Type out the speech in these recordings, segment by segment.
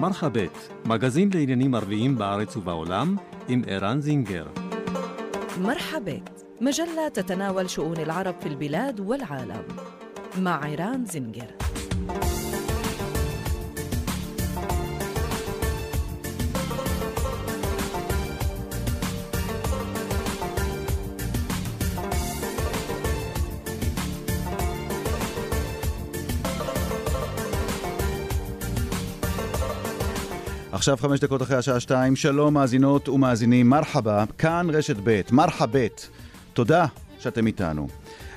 מרחבת, מגזין לעניינים ערביים בארץ ובעולם, עם ערן זינגר. مرحبا مجلة تتناول شؤون العرب في البلاد والعالم مع عيران زنجر עכשיו חמש דקות אחרי השעה שתיים, שלום מאזינות ומאזינים, מרחבה, כאן רשת ב', מרחבת. תודה שאתם איתנו.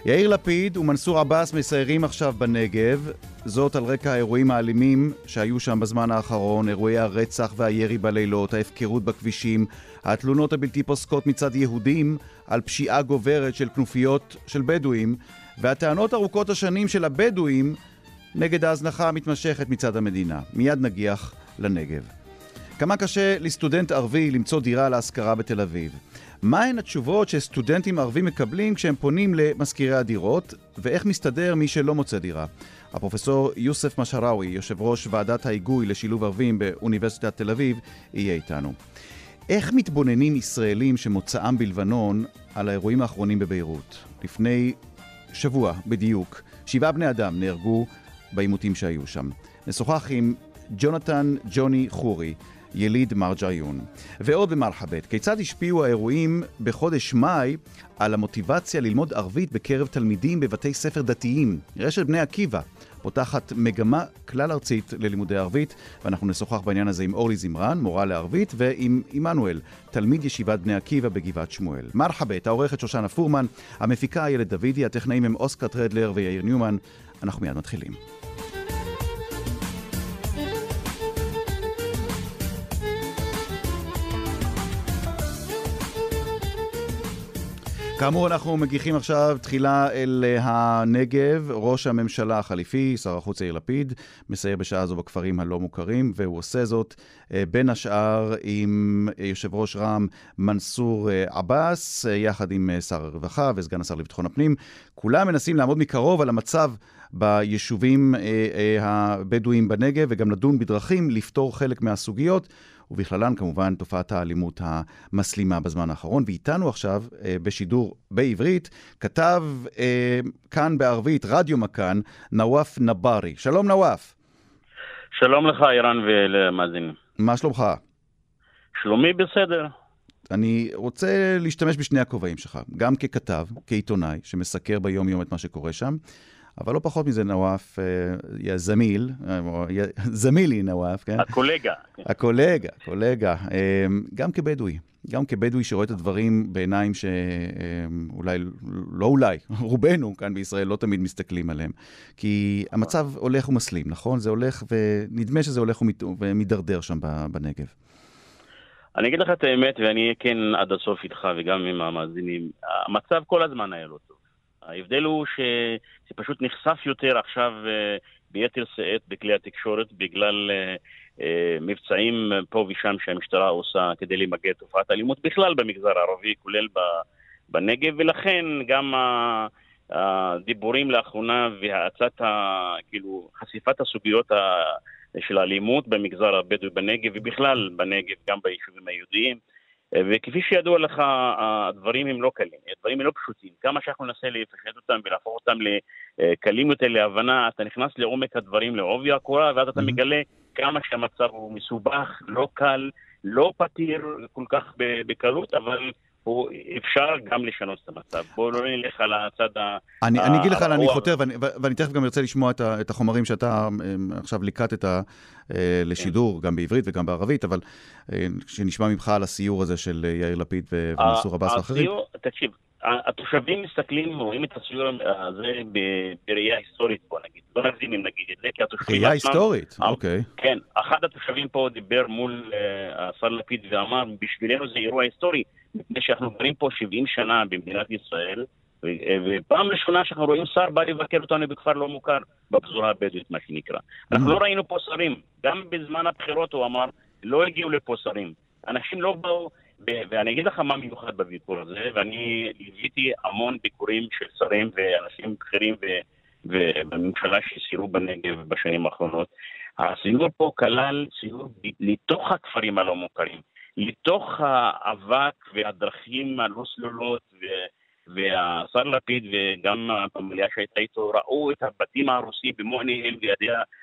יאיר לפיד ומנסור עבאס מסיירים עכשיו בנגב, זאת על רקע האירועים האלימים שהיו שם בזמן האחרון, אירועי הרצח והירי בלילות, ההפקרות בכבישים, התלונות הבלתי פוסקות מצד יהודים על פשיעה גוברת של כנופיות של בדואים, והטענות ארוכות השנים של הבדואים נגד ההזנחה המתמשכת מצד המדינה. מיד נגיח לנגב. כמה קשה לסטודנט ערבי למצוא דירה להשכרה בתל אביב? מהן התשובות שסטודנטים ערבים מקבלים כשהם פונים למזכירי הדירות, ואיך מסתדר מי שלא מוצא דירה? הפרופסור יוסף משהראוי, יושב ראש ועדת ההיגוי לשילוב ערבים באוניברסיטת תל אביב, יהיה איתנו. איך מתבוננים ישראלים שמוצאם בלבנון על האירועים האחרונים בביירות? לפני שבוע בדיוק, שבעה בני אדם נהרגו בעימותים שהיו שם. נשוחח עם ג'ונתן ג'וני חורי, יליד מרג'עיון. ועוד במרחבת, כיצד השפיעו האירועים בחודש מאי על המוטיבציה ללמוד ערבית בקרב תלמידים בבתי ספר דתיים? רשת בני עקיבא פותחת מגמה כלל ארצית ללימודי ערבית, ואנחנו נשוחח בעניין הזה עם אורלי זמרן, מורה לערבית, ועם עמנואל, תלמיד ישיבת בני עקיבא בגבעת שמואל. מרחבת, העורכת שושנה פורמן, המפיקה איילת דוידי, הטכנאים הם אוסקר טרדלר ויאיר ניומן. אנחנו מיד מתחילים. כאמור, אנחנו מגיחים עכשיו תחילה אל הנגב. ראש הממשלה החליפי, שר החוץ יאיר לפיד, מסייר בשעה זו בכפרים הלא מוכרים, והוא עושה זאת אה, בין השאר עם יושב ראש רע"מ מנסור אה, עבאס, אה, יחד עם שר הרווחה וסגן השר לביטחון הפנים. כולם מנסים לעמוד מקרוב על המצב ביישובים הבדואיים בנגב, וגם לדון בדרכים לפתור חלק מהסוגיות. ובכללן כמובן תופעת האלימות המסלימה בזמן האחרון. ואיתנו עכשיו, אה, בשידור בעברית, כתב אה, כאן בערבית, רדיו מכאן, נוואף נבארי. שלום נוואף. שלום לך, אירן ולמאזינים. מה שלומך? שלומי בסדר. אני רוצה להשתמש בשני הכובעים שלך, גם ככתב, כעיתונאי, שמסקר ביום-יום את מה שקורה שם, אבל לא פחות מזה, נוואף, אה, זמיל, אה, זמילי נוואף, כן? הקולגה. הקולגה, קולגה. אה, גם כבדואי, גם כבדואי שרואה את הדברים בעיניים שאולי, לא אולי, רובנו כאן בישראל לא תמיד מסתכלים עליהם. כי המצב הולך ומסלים, נכון? זה הולך, ונדמה שזה הולך ומידרדר שם בנגב. אני אגיד לך את האמת, ואני אהיה כן עד הסוף איתך וגם עם המאזינים. המצב כל הזמן היה לא טוב. ההבדל הוא שזה פשוט נחשף יותר עכשיו אה, ביתר שאת בכלי התקשורת בגלל אה, אה, מבצעים פה ושם שהמשטרה עושה כדי למגר תופעת האלימות בכלל במגזר הערבי, כולל בנגב, ולכן גם הדיבורים לאחרונה והאצת, כאילו, חשיפת הסוגיות של האלימות במגזר הבדואי בנגב ובכלל בנגב, גם ביישובים היהודיים, וכפי שידוע לך, הדברים הם לא קלים, הדברים הם לא פשוטים. כמה שאנחנו ננסה לפשט אותם ולהפוך אותם לקלים יותר להבנה, אתה נכנס לעומק הדברים, לעובי הקורה, ואז אתה מגלה כמה שהמצב הוא מסובך, לא קל, לא פתיר כל כך בקלות, אבל הוא אפשר גם לשנות את המצב. בואו לא נלך על הצד ה... אני, אני אגיד לך, אני חותר, ואני, ואני תכף גם ארצה לשמוע את, ה, את החומרים שאתה אמ, עכשיו ליקטת אה, לשידור, כן. גם בעברית וגם בערבית, אבל אה, שנשמע ממך על הסיור הזה של יאיר לפיד ומנסור עבאס ואחרים. תקשיב, התושבים מסתכלים, רואים את הסיור הזה בראייה היסטורית, בוא נגיד. לא נגזים אם נגיד את זה, כי התושבים... ראייה היסטורית, אוקיי. כן, אחד התושבים פה דיבר מול השר לפיד ואמר, בשבילנו זה אירוע היסטורי. מפני שאנחנו גרים פה 70 שנה במדינת ישראל, ופעם ראשונה שאנחנו רואים שר בא לבקר אותנו בכפר לא מוכר, בפזורה הבדואית, מה שנקרא. אנחנו לא ראינו פה שרים. גם בזמן הבחירות הוא אמר, לא הגיעו לפה שרים. אנשים לא באו, ואני אגיד לך מה מיוחד בביקור הזה, ואני ליוויתי המון ביקורים של שרים ואנשים בכירים בממשלה שסיירו בנגב בשנים האחרונות. הסיור פה כלל סיור לתוך הכפרים הלא מוכרים, לתוך האבק והדרכים הלא סלולות, והשר לפיד וגם הפמליה שהייתה איתו ראו את הבתים ההרוסים במו עיניהם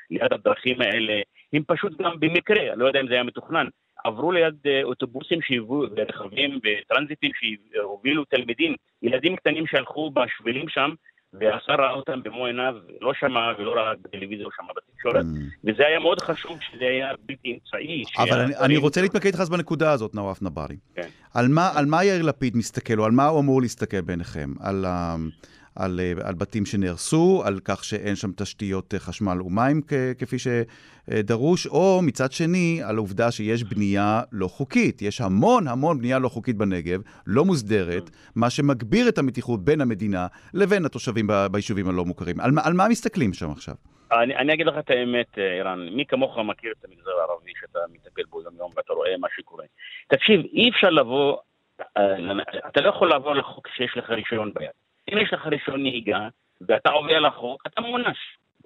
ליד הדרכים האלה, הם פשוט גם במקרה, לא יודע אם זה היה מתוכנן, עברו ליד אה, אוטובוסים שהביאו, רכבים וטרנזיטים שהובילו תלמידים, ילדים קטנים שהלכו בשבילים שם, והשר ראה אותם במו עיניו, לא שמע ולא ראה בטלוויזיה, הוא שמע בתקשורת, mm. וזה היה מאוד חשוב שזה היה בלתי אמצעי. אבל אני, אני רוצה להתמקד איתך בנקודה הזאת, נואף נברי. כן. על מה, על מה יאיר לפיד מסתכל, או על מה הוא אמור להסתכל בעיניכם? על, על, אה, על בתים שנהרסו, על כך שאין שם תשתיות אה, חשמל ומים כפי שדרוש, או מצד שני, על העובדה שיש בנייה לא חוקית. יש המון המון בנייה לא חוקית בנגב, לא מוסדרת, מה שמגביר את המתיחות בין המדינה לבין התושבים ביישובים הלא מוכרים. על, על מה מסתכלים שם עכשיו? אני, אני אגיד לך את האמת, אה, ערן, מי כמוך מכיר את המגזר הערבי שאתה מטפל בו יום-יום ואתה רואה מה שקורה. תקשיב, אי אפשר לבוא, אתה לא יכול לעבור לחוק שיש לך רישיון ביד. אם יש לך רישיון נהיגה ואתה עובר על החוק, אתה מוענש.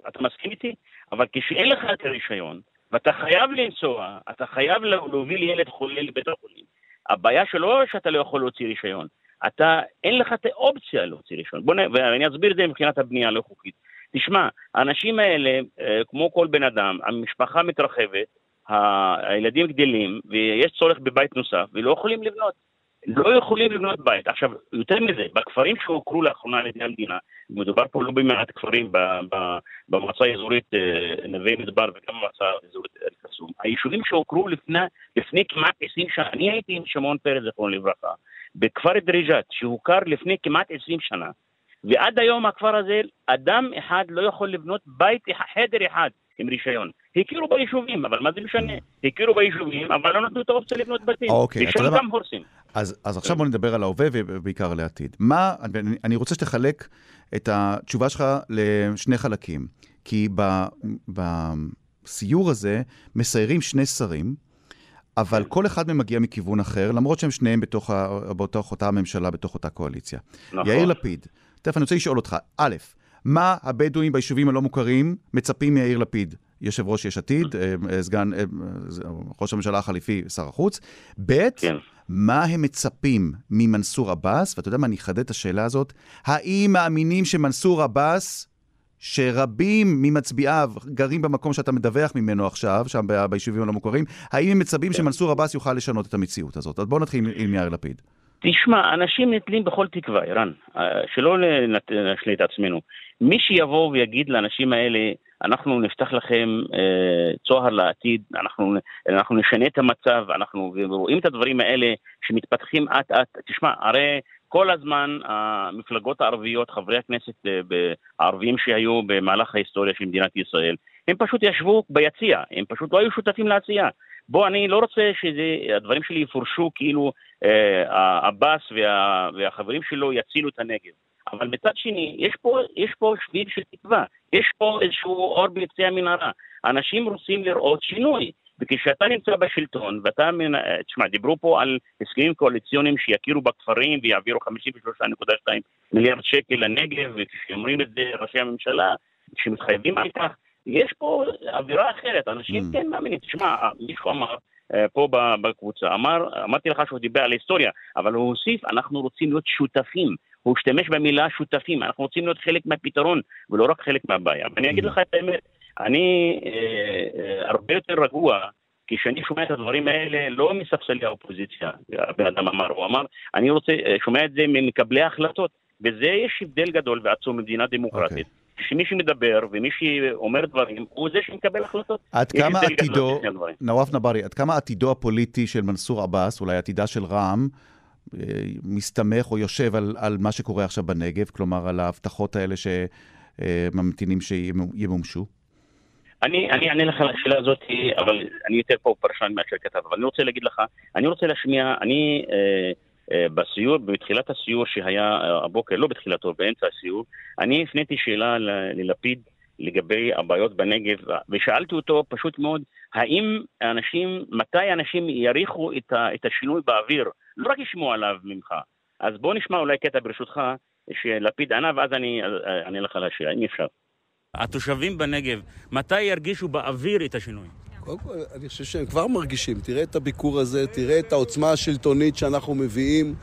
אתה מסכים איתי? אבל כשאין לך את הרישיון, ואתה חייב לנסוע, אתה חייב להוביל ילד חולה לבית החולים, הבעיה שלא שאתה לא יכול להוציא רישיון, אתה, אין לך את האופציה להוציא רישיון. בוא נ... ואני אסביר את זה מבחינת הבנייה הלא חוקית. תשמע, האנשים האלה, אה, כמו כל בן אדם, המשפחה מתרחבת, הילדים גדלים, ויש צורך בבית נוסף, ולא יכולים לבנות. לא יכולים לבנות בית. עכשיו, יותר מזה, בכפרים שהוכרו לאחרונה על ידי המדינה, מדובר פה לא במעט כפרים במועצה האזורית אה, נווה מדבר וגם במועצה האזורית אל-קסום, היישובים שהוכרו לפני, לפני כמעט 20 שנה, אני הייתי עם שמעון פרס, זכרונו לברכה, בכפר דריג'את, שהוכר לפני כמעט 20 שנה, ועד היום הכפר הזה, אדם אחד לא יכול לבנות בית, חדר אחד עם רישיון. הכירו ביישובים, אבל מה זה משנה? הכירו ביישובים, אבל לא נתנו את האופציה לבנות בתים. אוקיי, אתה יודע מה? הורסים. אז, אז עכשיו בוא נדבר על ההווה ובעיקר לעתיד. מה, אני, אני רוצה שתחלק את התשובה שלך לשני חלקים. כי ב, בסיור הזה מסיירים שני שרים, אבל כל אחד מהם מגיע מכיוון אחר, למרות שהם שניהם בתוך, בתוך אותה הממשלה, בתוך אותה קואליציה. נכון. יאיר לפיד, תכף אני רוצה לשאול אותך, א', מה הבדואים ביישובים הלא מוכרים מצפים מיאיר לפיד, יושב ראש יש עתיד, אה, אה, סגן אה, ראש הממשלה החליפי, שר החוץ, ב', כן. מה הם מצפים ממנסור עבאס, ואתה יודע מה, אני אחדד את השאלה הזאת, האם מאמינים שמנסור עבאס, שרבים ממצביעיו גרים במקום שאתה מדווח ממנו עכשיו, שם ביישובים הלא מוכרים, האם הם מצפים כן. שמנסור עבאס יוכל לשנות את המציאות הזאת? אז בואו נתחיל עם יאיר לפיד. תשמע, אנשים נתלים בכל תקווה, ערן, שלא נשלה את עצמנו. מי שיבוא ויגיד לאנשים האלה, אנחנו נפתח לכם אה, צוהר לעתיד, אנחנו, אנחנו נשנה את המצב, אנחנו רואים את הדברים האלה שמתפתחים אט אט, תשמע, הרי כל הזמן המפלגות הערביות, חברי הכנסת אה, הערביים שהיו במהלך ההיסטוריה של מדינת ישראל, הם פשוט ישבו ביציע, הם פשוט לא היו שותפים לעשייה. בוא, אני לא רוצה שהדברים שלי יפורשו כאילו אה, עבאס וה, והחברים שלו יצילו את הנגב. אבל מצד שני, יש פה, יש פה שביל של תקווה, יש פה איזשהו אור בקצה המנהרה. אנשים רוצים לראות שינוי. וכשאתה נמצא בשלטון, ואתה, תשמע, דיברו פה על הסכמים קואליציוניים שיכירו בכפרים ויעבירו 53.2 מיליארד שקל לנגב, וכשאומרים את זה ראשי הממשלה, שמתחייבים על כך, יש פה אווירה אחרת, אנשים mm. כן מאמינים. תשמע, מישהו אמר אה, פה בקבוצה, אמר, אמרתי לך שהוא דיבר על היסטוריה, אבל הוא הוסיף, אנחנו רוצים להיות שותפים. הוא השתמש במילה שותפים, אנחנו רוצים להיות חלק מהפתרון ולא רק חלק מהבעיה. ואני אגיד. לך את האמת, אני אה, אה, הרבה יותר רגוע כשאני שומע את הדברים האלה לא מספסלי האופוזיציה, הבן אדם אמר, הוא אמר, אני רוצה, אה, שומע את זה ממקבלי ההחלטות, וזה יש הבדל גדול ועצום במדינה דמוקרטית. Okay. אוקיי. שמי שמדבר ומי שאומר דברים הוא זה שמקבל החלטות. עד כמה עתידו, נואף נברי, עד כמה עתידו הפוליטי של מנסור עבאס, אולי עתידה של רע"מ, מסתמך או יושב על, על מה שקורה עכשיו בנגב, כלומר על ההבטחות האלה שממתינים שימומשו? אני, אני אענה לך על השאלה הזאת, אבל אני יותר פה פרשן מאשר כתב, אבל אני רוצה להגיד לך, אני רוצה להשמיע, אני אה, אה, בסיור, בתחילת הסיור שהיה אה, הבוקר, לא בתחילתו, באמצע הסיור, אני הפניתי שאלה ללפיד לגבי הבעיות בנגב, ושאלתי אותו פשוט מאוד, האם אנשים, מתי אנשים יריחו את, את השינוי באוויר, לא רק ישמעו עליו ממך. אז בוא נשמע אולי קטע ברשותך, שלפיד ענה, ואז אני אענה לך על השאלה, אם אפשר. התושבים בנגב, מתי ירגישו באוויר את השינוי? קודם כל, אני חושב שהם כבר מרגישים. תראה את הביקור הזה, תראה את העוצמה השלטונית שאנחנו מביאים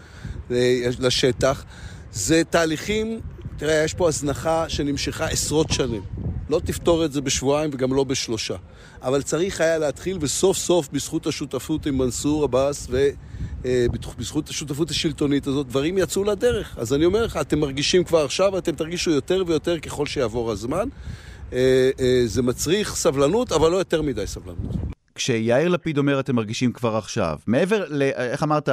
אה, לשטח. זה תהליכים, תראה, יש פה הזנחה שנמשכה עשרות שנים. לא תפתור את זה בשבועיים וגם לא בשלושה. אבל צריך היה להתחיל, וסוף סוף, בזכות השותפות עם מנסור עבאס ובזכות השותפות השלטונית הזאת, דברים יצאו לדרך. אז אני אומר לך, אתם מרגישים כבר עכשיו, אתם תרגישו יותר ויותר ככל שיעבור הזמן. אה, אה, זה מצריך סבלנות, אבל לא יותר מדי סבלנות. כשיאיר לפיד אומר אתם מרגישים כבר עכשיו, מעבר ל... איך אמרת?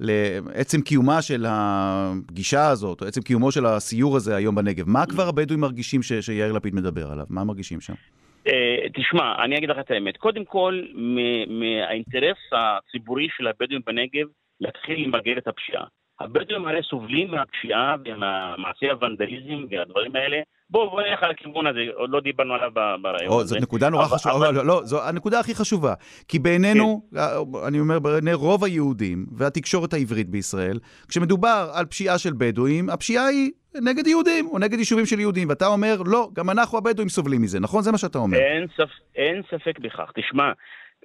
לעצם קיומה של הפגישה הזאת, או עצם קיומו של הסיור הזה היום בנגב, מה כבר הבדואים מרגישים ש... שיאיר לפיד מדבר עליו? מה מרגישים שם? אה, תשמע, אני אגיד לך את האמת. קודם כל, מהאינטרס הציבורי של הבדואים בנגב להתחיל למגר את הפשיעה. הבדואים הרי סובלים מהפשיעה ומעשי הוונדליזם והדברים האלה. בואו בוא נלך על הכיוון הזה, עוד לא דיברנו עליו ברעיון הזה. זאת נקודה נורא חשובה, אבל... לא, לא, זו הנקודה הכי חשובה. כי בעינינו, כן. אה, אני אומר, בעיני רוב היהודים והתקשורת העברית בישראל, כשמדובר על פשיעה של בדואים, הפשיעה היא נגד יהודים, או נגד יישובים של יהודים, ואתה אומר, לא, גם אנחנו הבדואים סובלים מזה, נכון? זה מה שאתה אומר. אין, ספ... אין ספק בכך. תשמע,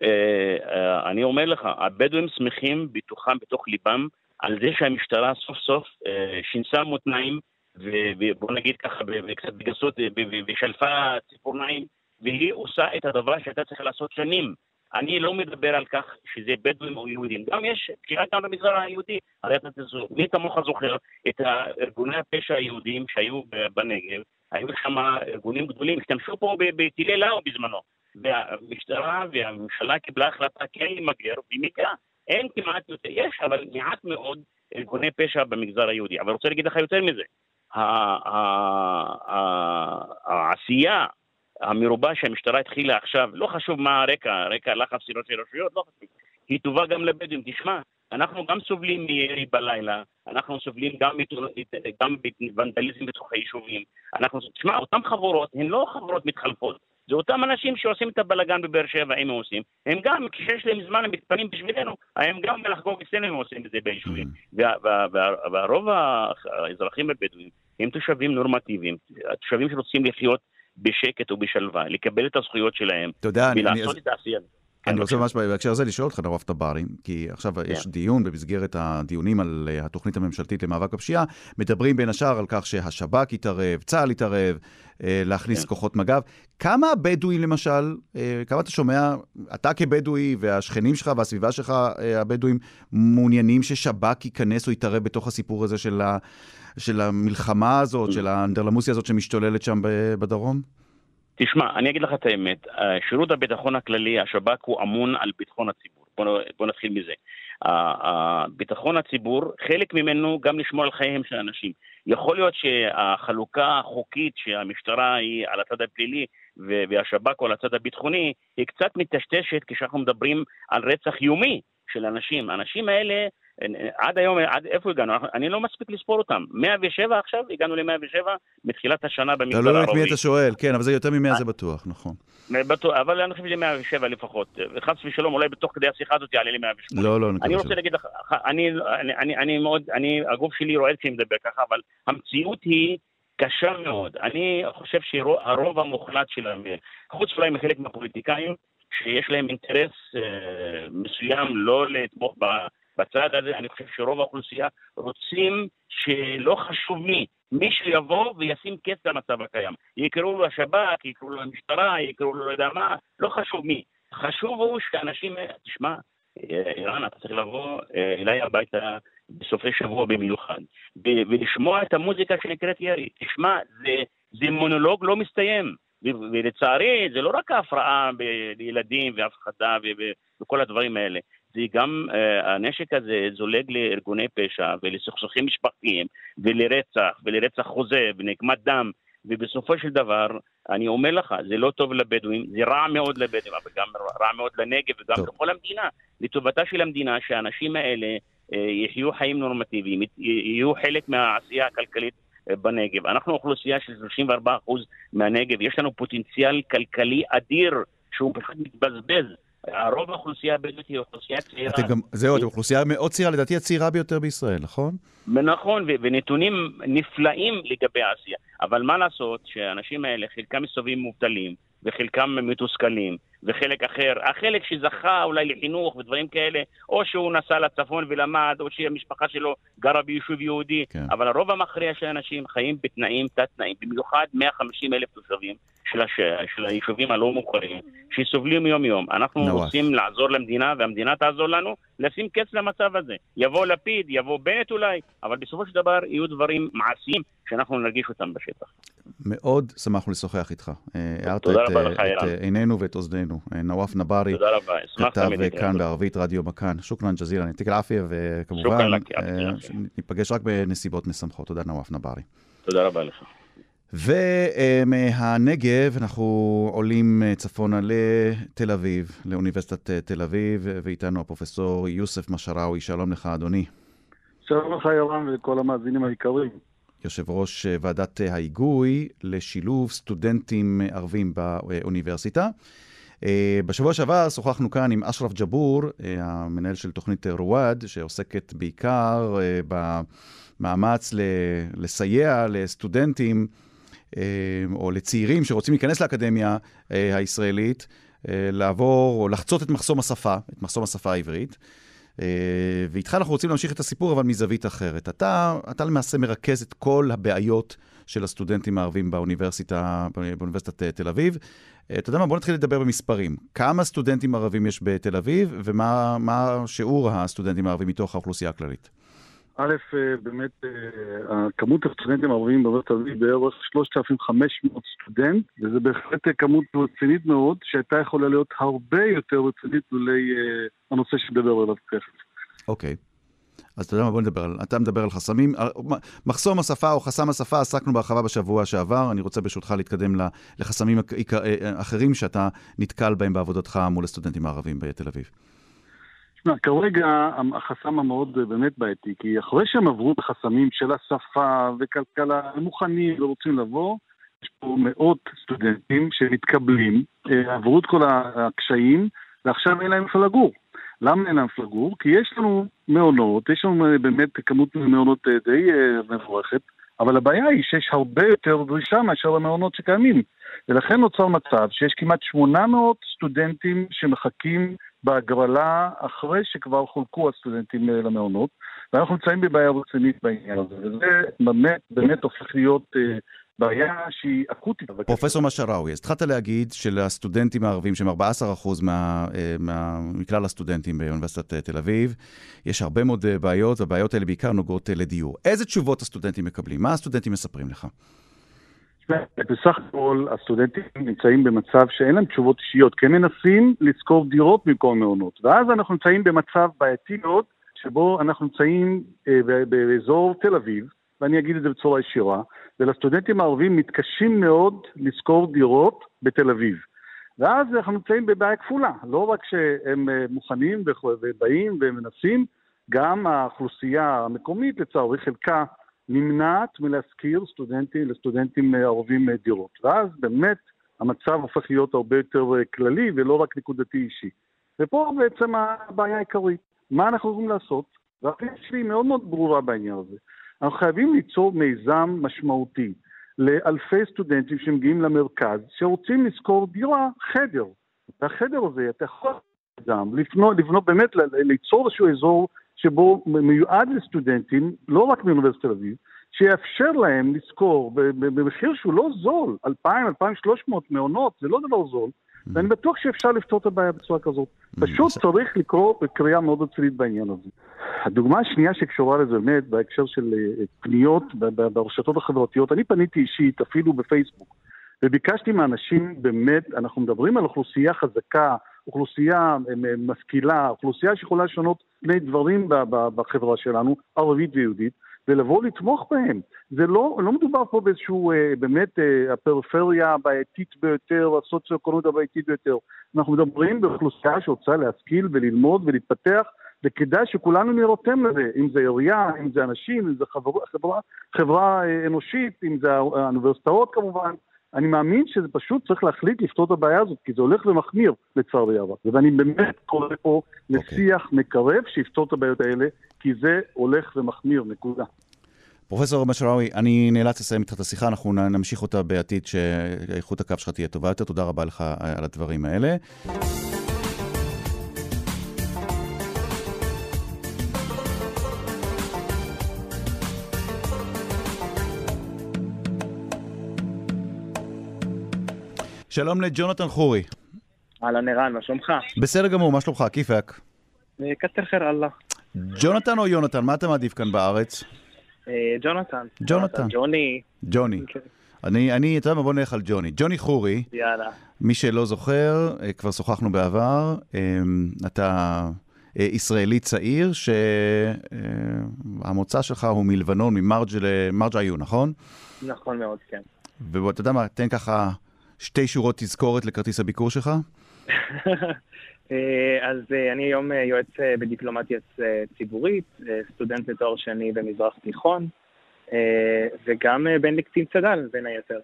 אה, אה, אני אומר לך, הבדואים שמחים בתוכם, בתוך ליבם, על זה שהמשטרה סוף סוף אה, שינסה מותניים, ובוא נגיד ככה קצת בגסות, ושלפה ציפורניים, והיא עושה את הדבר שהייתה צריכה לעשות שנים. אני לא מדבר על כך שזה בדואים או יהודים. גם יש פשיעה גם במגזר היהודי. הרי אתה תזוכר, מי כמוך זוכר את ארגוני הפשע היהודים שהיו בנגב, היו שם ארגונים גדולים, השתמשו פה בטילי לאו בזמנו. והמשטרה והממשלה קיבלה החלטה כן למגר, ומכאן אין כמעט יותר, יש, אבל מעט מאוד ארגוני פשע במגזר היהודי. אבל רוצה להגיד לך יותר מזה, העשייה המרובה שהמשטרה התחילה עכשיו, לא חשוב מה הרקע, רקע לחץ של רשויות, לא חשוב, היא טובה גם לבדואים. תשמע, אנחנו גם סובלים מירי בלילה, אנחנו סובלים גם, גם מוונדליזם בתוך היישובים. אנחנו, תשמע, אותן חברות הן לא חברות מתחלפות. זה אותם אנשים שעושים את הבלאגן בבאר שבע, הם עושים. הם גם, כשיש להם זמן, הם מתפנים בשבילנו, הם גם לחגוג אצלנו הם עושים את זה ביישובים. Mm. והרוב האזרחים הבדואים הם תושבים נורמטיביים, תושבים שרוצים לחיות בשקט ובשלווה, לקבל את הזכויות שלהם, ולעשות את העשייה. כן, אני רוצה ממש בהקשר הזה לשאול אותך, נרוב טברי, כי עכשיו כן. יש דיון במסגרת הדיונים על אה, התוכנית הממשלתית למאבק בפשיעה, מדברים בין השאר על כך שהשב"כ יתערב, צה"ל יתערב, אה, להכניס כן. כוחות מג"ב. כמה הבדואים למשל, אה, כמה אתה שומע, אתה כבדואי והשכנים שלך והסביבה שלך, הבדואים, מעוניינים ששב"כ ייכנס או יתערב בתוך הסיפור הזה של, של המלחמה הזאת, של האנדרלמוסיה הזאת שמשתוללת שם בדרום? תשמע, אני אגיד לך את האמת, שירות הביטחון הכללי, השב"כ הוא אמון על ביטחון הציבור. בוא, בוא נתחיל מזה. ביטחון הציבור, חלק ממנו גם לשמור על חייהם של אנשים. יכול להיות שהחלוקה החוקית שהמשטרה היא על הצד הפלילי והשב"כ הוא על הצד הביטחוני, היא קצת מטשטשת כשאנחנו מדברים על רצח יומי של אנשים. האנשים האלה עד היום, עד איפה הגענו? אני לא מספיק לספור אותם. 107 עכשיו, הגענו ל-107 מתחילת השנה במגזר הערבי. תלוי את מי אתה שואל, כן, אבל זה יותר מ-100 זה בטוח, נכון. בטוח, אבל אני חושב שזה 107 לפחות. חס ושלום, אולי בתוך כדי השיחה הזאת יעלה לי 108. לא, לא, אני רוצה להגיד לך, אני, אני, אני, אני מאוד, אני, הגוף שלי רועד כשאני מדבר ככה, אבל המציאות היא קשה מאוד. אני חושב שהרוב המוחלט שלהם, חוץ אולי מחלק מהפוליטיקאים, שיש להם אינטרס אה, מסוים לא לתמוך ב... בצד הזה, אני חושב שרוב האוכלוסייה רוצים שלא חשוב מי, מישהו יבוא וישים קץ למצב הקיים. יקראו לו השב"כ, יקראו לו המשטרה, יקראו לו לא יודע מה, לא חשוב מי. חשוב הוא שאנשים, תשמע, ערן, אתה צריך לבוא אה, אליי הביתה בסופי שבוע במיוחד, ולשמוע את המוזיקה שנקראת ירי. תשמע, זה, זה מונולוג לא מסתיים. ולצערי, זה לא רק ההפרעה בילדים והפחדה וכל הדברים האלה. זה גם, uh, הנשק הזה זולג לארגוני פשע ולסכסוכים משפחתיים ולרצח ולרצח חוזה ונקמת דם ובסופו של דבר, אני אומר לך, זה לא טוב לבדואים, זה רע מאוד לבדואים, אבל גם רע מאוד לנגב וגם טוב. לכל המדינה. לטובתה של המדינה שהאנשים האלה uh, יחיו חיים נורמטיביים, יהיו חלק מהעשייה הכלכלית uh, בנגב. אנחנו אוכלוסייה של 34% מהנגב, יש לנו פוטנציאל כלכלי אדיר שהוא פשוט מתבזבז. רוב האוכלוסייה הבדואית היא אוכלוסייה צעירה. גם, זהו, אתם אוכלוסייה מאוד צעירה, לדעתי הצעירה ביותר בישראל, נכון? נכון, ו- ונתונים נפלאים לגבי העשייה. אבל מה לעשות שהאנשים האלה, חלקם מסתובבים מובטלים, וחלקם מתוסכלים, וחלק אחר, החלק שזכה אולי לחינוך ודברים כאלה, או שהוא נסע לצפון ולמד, או שהמשפחה שלו גרה ביישוב יהודי, כן. אבל הרוב המכריע של האנשים חיים בתנאים, תת-תנאים, במיוחד 150 אלף תושבים של, הש... של היישובים הלא מוכרים, שסובלים יום-יום. אנחנו נואף. רוצים לעזור למדינה, והמדינה תעזור לנו לשים קץ למצב הזה. יבוא לפיד, יבוא בנט אולי, אבל בסופו של דבר יהיו דברים מעשיים שאנחנו נרגיש אותם בשטח. מאוד שמחנו לשוחח איתך. אה, הארת תודה את, רבה אה, לך, את. אה, עינינו ואת אוזנינו. אה, נבארי, תודה רבה, אשמח כתב אה. כאן בערבית רדיו מכאן. שוכרן ג'זילה, נתיק אל-עפיה, וכמובן, אה. ניפגש רק בנסיבות משמחות. תודה, נואף נבארי. תודה רבה לך. ומהנגב אנחנו עולים אה, צפונה לתל אביב, לאוניברסיטת אה, תל אביב, ואיתנו הפרופסור יוסף משאראוי. שלום לך, אדוני. שלום לך ירם ולכל המאזינים היקרים. יושב ראש אה, ועדת אה, ההיגוי לשילוב סטודנטים אה, ערבים באוניברסיטה. אה, בשבוע שעבר שוחחנו כאן עם אשרף ג'בור, אה, המנהל של תוכנית אה, רואד, שעוסקת בעיקר במאמץ לסייע לסטודנטים או לצעירים שרוצים להיכנס לאקדמיה הישראלית, לעבור או לחצות את מחסום השפה, את מחסום השפה העברית. ואיתך אנחנו רוצים להמשיך את הסיפור, אבל מזווית אחרת. אתה, אתה למעשה מרכז את כל הבעיות של הסטודנטים הערבים באוניברסיטה, באוניברסיטת תל אביב. אה, אתה יודע מה? בוא נתחיל לדבר במספרים. כמה סטודנטים ערבים יש בתל אביב, ומה מה שיעור הסטודנטים הערבים מתוך האוכלוסייה הכללית? א', אה, באמת, אה, כמות הסטודנטים הערבים תל אביב בערך 3,500 סטודנט, וזה בהחלט כמות רצינית מאוד, שהייתה יכולה להיות הרבה יותר רצינית לולא הנושא שדבר עליו תכף. אוקיי. אז אתה יודע מה, בוא נדבר על... אתה מדבר על חסמים. על- מחסום השפה או חסם השפה, עסקנו בהרחבה בשבוע שעבר. אני רוצה ברשותך להתקדם לחסמים עיקר- אה, אחרים שאתה נתקל בהם בעבודתך מול הסטודנטים הערבים בתל אביב. תשמע, כרגע החסם המאוד אה, באמת בעייתי, כי אחרי שהם עברו את החסמים של השפה וכלכלה, הם מוכנים ורוצים לבוא, יש פה מאות סטודנטים שמתקבלים, אה, עברו את כל הקשיים, ועכשיו אין להם איפה לגור. למה אין איפה לגור? כי יש לנו מעונות, יש לנו אה, באמת כמות מעונות אה, די אה, מבורכת, אבל הבעיה היא שיש הרבה יותר דרישה מאשר המעונות שקיימים. ולכן נוצר מצב שיש כמעט 800 סטודנטים שמחכים בהגרלה אחרי שכבר חולקו הסטודנטים למעונות, ואנחנו נמצאים בבעיה רצינית בעניין הזה, וזה באמת, באמת הופך להיות אה, בעיה שהיא אקוטית. פרופסור משאראוי, אז התחלת להגיד שלסטודנטים הערבים, שהם 14% מה, אה, מה, מכלל הסטודנטים באוניברסיטת אה, תל אביב, יש הרבה מאוד אה, בעיות, והבעיות האלה בעיקר נוגעות לדיור. איזה תשובות הסטודנטים מקבלים? מה הסטודנטים מספרים לך? בסך הכל הסטודנטים נמצאים במצב שאין להם תשובות אישיות, כי הם מנסים לשכור דירות במקום מעונות. ואז אנחנו נמצאים במצב בעייתי מאוד, שבו אנחנו נמצאים אה, באזור תל אביב, ואני אגיד את זה בצורה ישירה, ולסטודנטים הערבים מתקשים מאוד לשכור דירות בתל אביב. ואז אנחנו נמצאים בבעיה כפולה, לא רק שהם אה, מוכנים ובאים ומנסים, גם האוכלוסייה המקומית, לצערי חלקה, נמנעת מלהשכיר סטודנטים לסטודנטים אה, ערבים אה, דירות. ואז באמת המצב הופך להיות הרבה יותר כללי ולא רק נקודתי אישי. ופה בעצם הבעיה העיקרית. מה אנחנו יכולים לעשות? והפעילות שלי מאוד מאוד ברורה בעניין הזה. אנחנו חייבים ליצור מיזם משמעותי לאלפי סטודנטים שמגיעים למרכז, שרוצים לשכור דירה, חדר. והחדר הזה, אתה יכול גם לבנות, לבנות באמת, ליצור איזשהו אזור שבו מיועד לסטודנטים, לא רק מאוניברסיטת תל אביב, שיאפשר להם לשכור במחיר שהוא לא זול, 2,000, 2,300 מעונות, זה לא דבר זול, ואני בטוח שאפשר לפתור את הבעיה בצורה כזאת. פשוט צריך לקרוא בקריאה מאוד רצינית בעניין הזה. הדוגמה השנייה שקשורה לזה באמת, בהקשר של אה, פניות ברשתות החברתיות, אני פניתי אישית, אפילו בפייסבוק, וביקשתי מאנשים, באמת, אנחנו מדברים על אוכלוסייה חזקה, אוכלוסייה אה, משכילה, אוכלוסייה שיכולה לשנות פני דברים בחברה שלנו, ערבית ויהודית, ולבוא לתמוך בהם. זה לא, לא מדובר פה באיזשהו, אה, באמת, אה, הפריפריה הבעייתית ביותר, הסוציו-אקונומית הבעייתית ביותר. אנחנו מדברים באוכלוסייה שרוצה להשכיל וללמוד ולהתפתח, וכדאי שכולנו נירתם לזה, אם זה עירייה, אם זה אנשים, אם זה חברה, חברה, חברה אה, אנושית, אם זה האוניברסיטאות כמובן, אני מאמין שזה פשוט צריך להחליט לפתור את הבעיה הזאת, כי זה הולך ומחמיר לצערי הרב. ואני באמת קורא פה אוקיי. לשיח מקרב שיפתור את הבעיות האלה, כי זה הולך ומחמיר, נקודה. פרופסור משראוי, אני נאלץ לסיים איתך את השיחה, אנחנו נמשיך אותה בעתיד, שאיכות הקו שלך תהיה טובה יותר. תודה רבה לך אה, על הדברים האלה. שלום לג'ונתן חורי. אהלן ערן, מה שלומך? בסדר גמור, מה שלומך? כיפאק. אה, כתר חיר אללה. ג'ונתן או יונתן? מה אתה מעדיף כאן בארץ? אה, ג'ונתן. ג'ונתן. ג'וני. ג'וני. כן, אני, אני, אתה יודע מה, בוא נלך על ג'וני. ג'וני חורי, יאללה. מי שלא זוכר, אה, כבר שוחחנו בעבר, אתה ישראלי צעיר שהמוצא שלך הוא מלבנון, ממרג' עיון, נכון? נכון מאוד, כן. ואתה יודע מה, תן ככה שתי שורות תזכורת לכרטיס הביקור שלך. אה, אז אה, אני היום אה, יועץ בדיפלומטיה ציבורית, סטודנט לתואר שני במזרח תיכון, וגם בן לקצין צד"ל, בין היתר.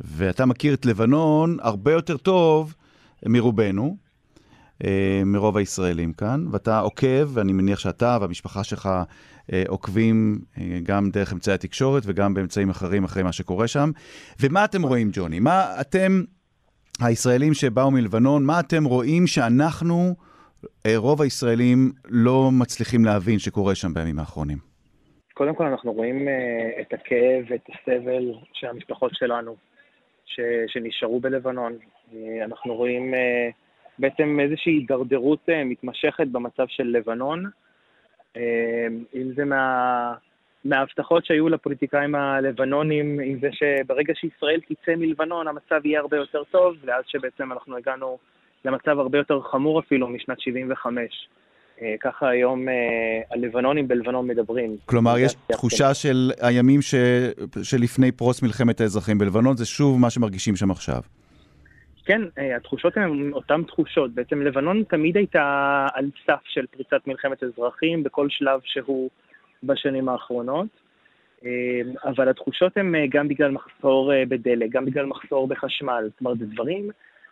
ואתה מכיר את לבנון הרבה יותר טוב מרובנו, מרוב הישראלים כאן, ואתה עוקב, ואני מניח שאתה והמשפחה שלך עוקבים אה, גם דרך אמצעי התקשורת וגם באמצעים אחרים אחרי מה שקורה שם. ומה אתם רואים, ג'וני? מה אתם, הישראלים שבאו מלבנון, מה אתם רואים שאנחנו, אה, רוב הישראלים, לא מצליחים להבין שקורה שם בימים האחרונים? קודם כל אנחנו רואים אה, את הכאב ואת הסבל של המשפחות שלנו ש, שנשארו בלבנון. אה, אנחנו רואים אה, בעצם איזושהי הידרדרות אה, מתמשכת במצב של לבנון, אה, אם זה מה, מההבטחות שהיו לפוליטיקאים הלבנונים, אם זה שברגע שישראל תצא מלבנון המצב יהיה הרבה יותר טוב, ואז שבעצם אנחנו הגענו למצב הרבה יותר חמור אפילו משנת 75. אה, ככה היום אה, הלבנונים בלבנון מדברים. כלומר, יש תחושה של הימים ש... שלפני פרוץ מלחמת האזרחים בלבנון, זה שוב מה שמרגישים שם עכשיו. כן, אה, התחושות הן אותן תחושות. בעצם לבנון תמיד הייתה על סף של פריצת מלחמת אזרחים בכל שלב שהוא בשנים האחרונות. אה, אבל התחושות הן אה, גם בגלל מחסור בדלק, גם בגלל מחסור בחשמל. זאת אומרת, זה דברים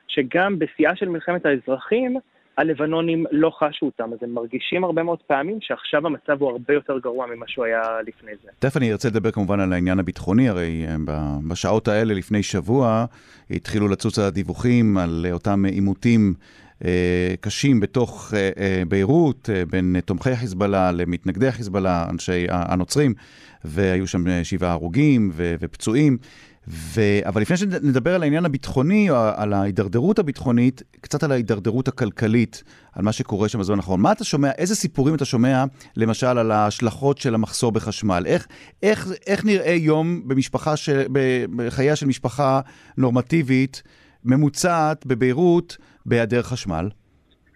שגם בשיאה של מלחמת האזרחים, הלבנונים לא חשו אותם, אז הם מרגישים הרבה מאוד פעמים שעכשיו המצב הוא הרבה יותר גרוע ממה שהוא היה לפני זה. תכף אני ארצה לדבר כמובן על העניין הביטחוני, הרי אה, בשעות האלה לפני שבוע התחילו לצוץ הדיווחים על אותם עימותים אה, קשים בתוך אה, אה, ביירות, אה, בין תומכי חיזבאללה למתנגדי חיזבאללה, אנשי הנוצרים, והיו שם אה, שבעה הרוגים ופצועים. ו... אבל לפני שנדבר על העניין הביטחוני, או על ההידרדרות הביטחונית, קצת על ההידרדרות הכלכלית, על מה שקורה שם בזמן האחרון. מה אתה שומע, איזה סיפורים אתה שומע, למשל, על ההשלכות של המחסור בחשמל? איך, איך, איך נראה יום במשפחה ש... בחייה של משפחה נורמטיבית, ממוצעת, בביירות, בהיעדר חשמל?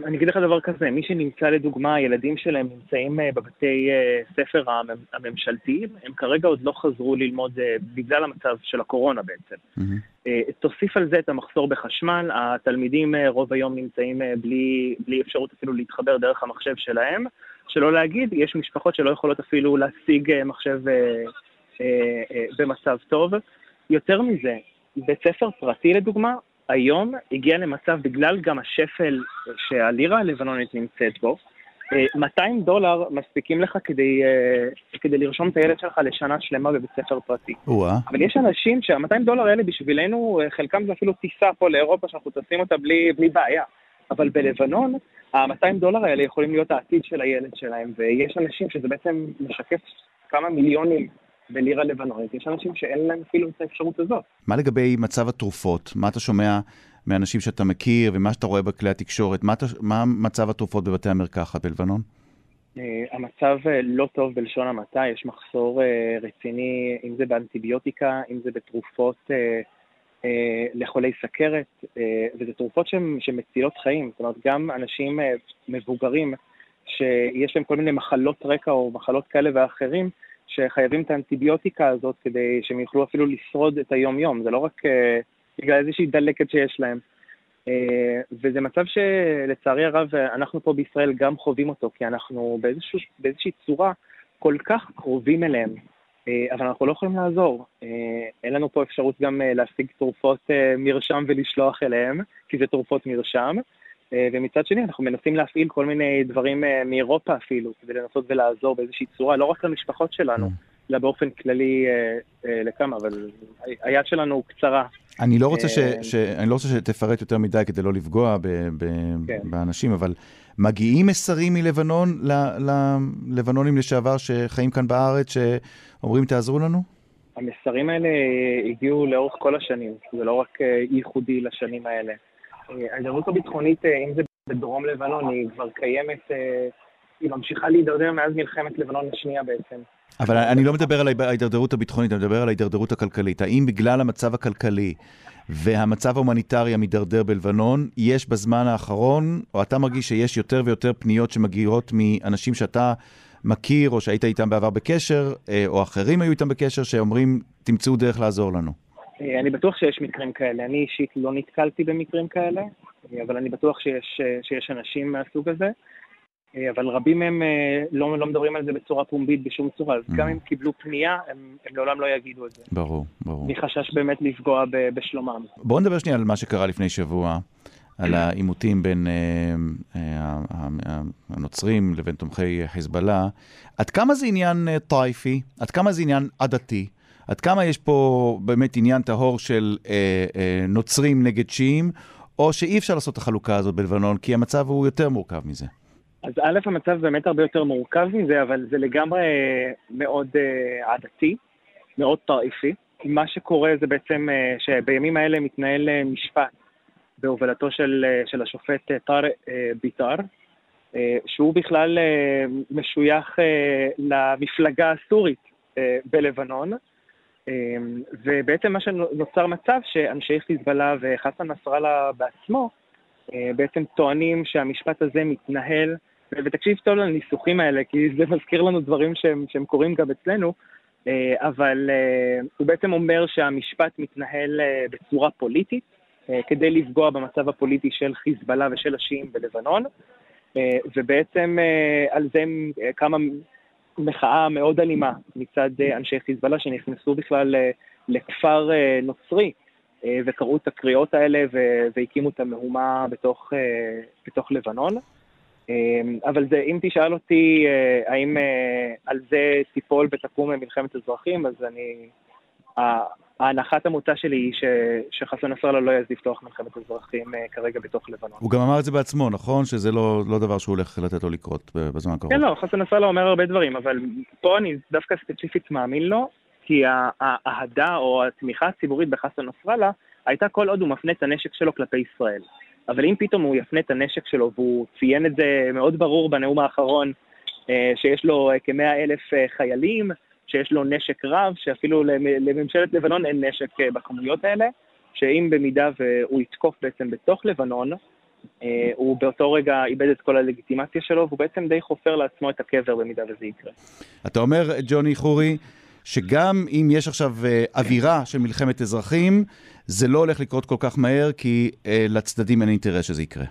אני אגיד לך דבר כזה, מי שנמצא לדוגמה, הילדים שלהם נמצאים אה, בבתי אה, ספר המ- הממשלתיים, הם כרגע עוד לא חזרו ללמוד אה, בגלל המצב של הקורונה בעצם. אה, תוסיף על זה את המחסור בחשמל, התלמידים רוב היום נמצאים בלי, בלי אפשרות אפילו להתחבר דרך המחשב שלהם, שלא להגיד, יש משפחות שלא יכולות אפילו להשיג מחשב במצב טוב. יותר מזה, בית ספר פרטי לדוגמה, היום הגיע למצב, בגלל גם השפל שהלירה הלבנונית נמצאת בו, אה, 200 דולר מספיקים לך כדי, אה, כדי לרשום את הילד שלך לשנה שלמה בבית ספר פרטי. או-אה. אבל יש אנשים שה-200 דולר האלה בשבילנו, אה, חלקם זה אפילו טיסה פה לאירופה שאנחנו טסים אותה בלי, בלי בעיה. אבל בלבנון, ה-200 דולר האלה יכולים להיות העתיד של הילד שלהם, ויש אנשים שזה בעצם משקף כמה מיליונים בלירה לבנונית, יש אנשים שאין להם אפילו את האפשרות הזאת. מה לגבי מצב התרופות? מה אתה שומע מאנשים שאתה מכיר ומה שאתה רואה בכלי התקשורת? מה, אתה, מה מצב התרופות בבתי המרקחת בלבנון? אה, המצב אה, לא טוב בלשון המעטה, יש מחסור אה, רציני, אם זה באנטיביוטיקה, אם זה בתרופות לחולי סכרת, וזה תרופות שמצילות חיים. זאת אומרת, גם אנשים מבוגרים שיש להם כל מיני מחלות רקע או מחלות כאלה ואחרים, שחייבים את האנטיביוטיקה הזאת כדי שהם יוכלו אפילו לשרוד את היום-יום. זה לא רק אה, בגלל איזושהי דלקת שיש להם. אה, וזה מצב שלצערי הרב אנחנו פה בישראל גם חווים אותו, כי אנחנו באיזשהו, באיזושהי צורה כל כך קרובים אליהם, אבל אנחנו לא יכולים לעזור. אין לנו פה אפשרות גם להשיג תרופות מרשם ולשלוח אליהם, כי זה תרופות מרשם. ומצד שני אנחנו מנסים להפעיל כל מיני דברים מאירופה אפילו, כדי לנסות ולעזור באיזושהי צורה, לא רק למשפחות שלנו, mm. אלא באופן כללי לכמה, אבל היד שלנו קצרה. אני לא רוצה, ש, ש, אני לא רוצה שתפרט יותר מדי כדי לא לפגוע ב, ב, כן. באנשים, אבל מגיעים מסרים מלבנון ללבנונים לשעבר שחיים כאן בארץ, שאומרים תעזרו לנו? המסרים האלה הגיעו לאורך כל השנים, זה לא רק אה, ייחודי לשנים האלה. ההידרדרות הביטחונית, אה, אם זה בדרום לבנון, היא כבר קיימת, אה, היא ממשיכה להידרדר מאז מלחמת לבנון השנייה בעצם. אבל אני לא מדבר על ההידרדרות הביטחונית, אני מדבר על ההידרדרות הכלכלית. האם בגלל המצב הכלכלי והמצב ההומניטרי המידרדר בלבנון, יש בזמן האחרון, או אתה מרגיש שיש יותר ויותר פניות שמגיעות מאנשים שאתה מכיר, או שהיית איתם בעבר בקשר, אה, או אחרים היו איתם בקשר, שאומרים, תמצאו דרך לעזור לנו? אה, אני בטוח שיש מקרים כאלה. אני אישית לא נתקלתי במקרים כאלה, אה, אבל אני בטוח שיש, שיש אנשים מהסוג הזה. אבל רבים מהם לא, לא מדברים על זה בצורה פומבית בשום צורה, אז גם mm. אם קיבלו פנייה, הם, הם לעולם לא יגידו את זה. ברור, ברור. מחשש באמת לפגוע ב, בשלומם. בואו נדבר שנייה על מה שקרה לפני שבוע. על העימותים בין uh, uh, הנוצרים לבין תומכי חיזבאללה. עד כמה זה עניין טייפי? עד כמה זה עניין עדתי? עד כמה יש פה באמת עניין טהור של uh, uh, נוצרים נגד שיעים, או שאי אפשר לעשות את החלוקה הזאת בלבנון, כי המצב הוא יותר מורכב מזה? אז א', המצב באמת הרבה יותר מורכב מזה, אבל זה לגמרי מאוד uh, עדתי, מאוד טרעיפי. מה שקורה זה בעצם uh, שבימים האלה מתנהל uh, משפט בהובלתו של, uh, של השופט טארק uh, ביטר, uh, שהוא בכלל uh, משוייך uh, למפלגה הסורית uh, בלבנון, ובעצם מה שנוצר מצב שאנשי חיזבאללה וחסן נסראללה בעצמו uh, בעצם טוענים שהמשפט הזה מתנהל ותקשיב טוב לניסוחים האלה, כי זה מזכיר לנו דברים שהם, שהם קורים גם אצלנו, אה, אבל אה, הוא בעצם אומר שהמשפט מתנהל אה, בצורה פוליטית, כדי לפגוע במצב הפוליטי של חיזבאללה ושל השיעים בלבנון, ובעצם על זה קמה מחאה מאוד אלימה מצד אנשי חיזבאללה שנכנסו בכלל לכפר נוצרי וקראו את הקריאות האלה והקימו את המהומה בתוך, בתוך לבנון. אבל זה, אם תשאל אותי אה, האם אה, על זה תיפול ותקום מלחמת אזרחים, אז אני... ההנחת המוצא שלי היא ש, שחסן נסראללה לא יעז לפתוח מלחמת אזרחים אה, כרגע בתוך לבנון. הוא גם אמר את זה בעצמו, נכון? שזה לא, לא דבר שהוא הולך לתת לו לקרות בזמן הקרוב. כן, לא, חסן נסראללה אומר הרבה דברים, אבל פה אני דווקא ספציפית מאמין לו, כי האהדה או התמיכה הציבורית בחסן נסראללה הייתה כל עוד הוא מפנה את הנשק שלו כלפי ישראל. אבל אם פתאום הוא יפנה את הנשק שלו, והוא ציין את זה מאוד ברור בנאום האחרון, אה, שיש לו אה, כמאה אלף חיילים, שיש לו נשק רב, שאפילו לממשלת לבנון אין נשק בכמויות האלה, שאם במידה והוא יתקוף בעצם בתוך לבנון, הוא באותו רגע איבד את כל הלגיטימציה שלו, והוא בעצם די חופר לעצמו את הקבר במידה וזה יקרה. אתה אומר, ג'וני חורי, שגם אם יש עכשיו אווירה של מלחמת אזרחים, זה לא הולך לקרות כל כך מהר, כי אה, לצדדים אין אינטרס שזה יקרה.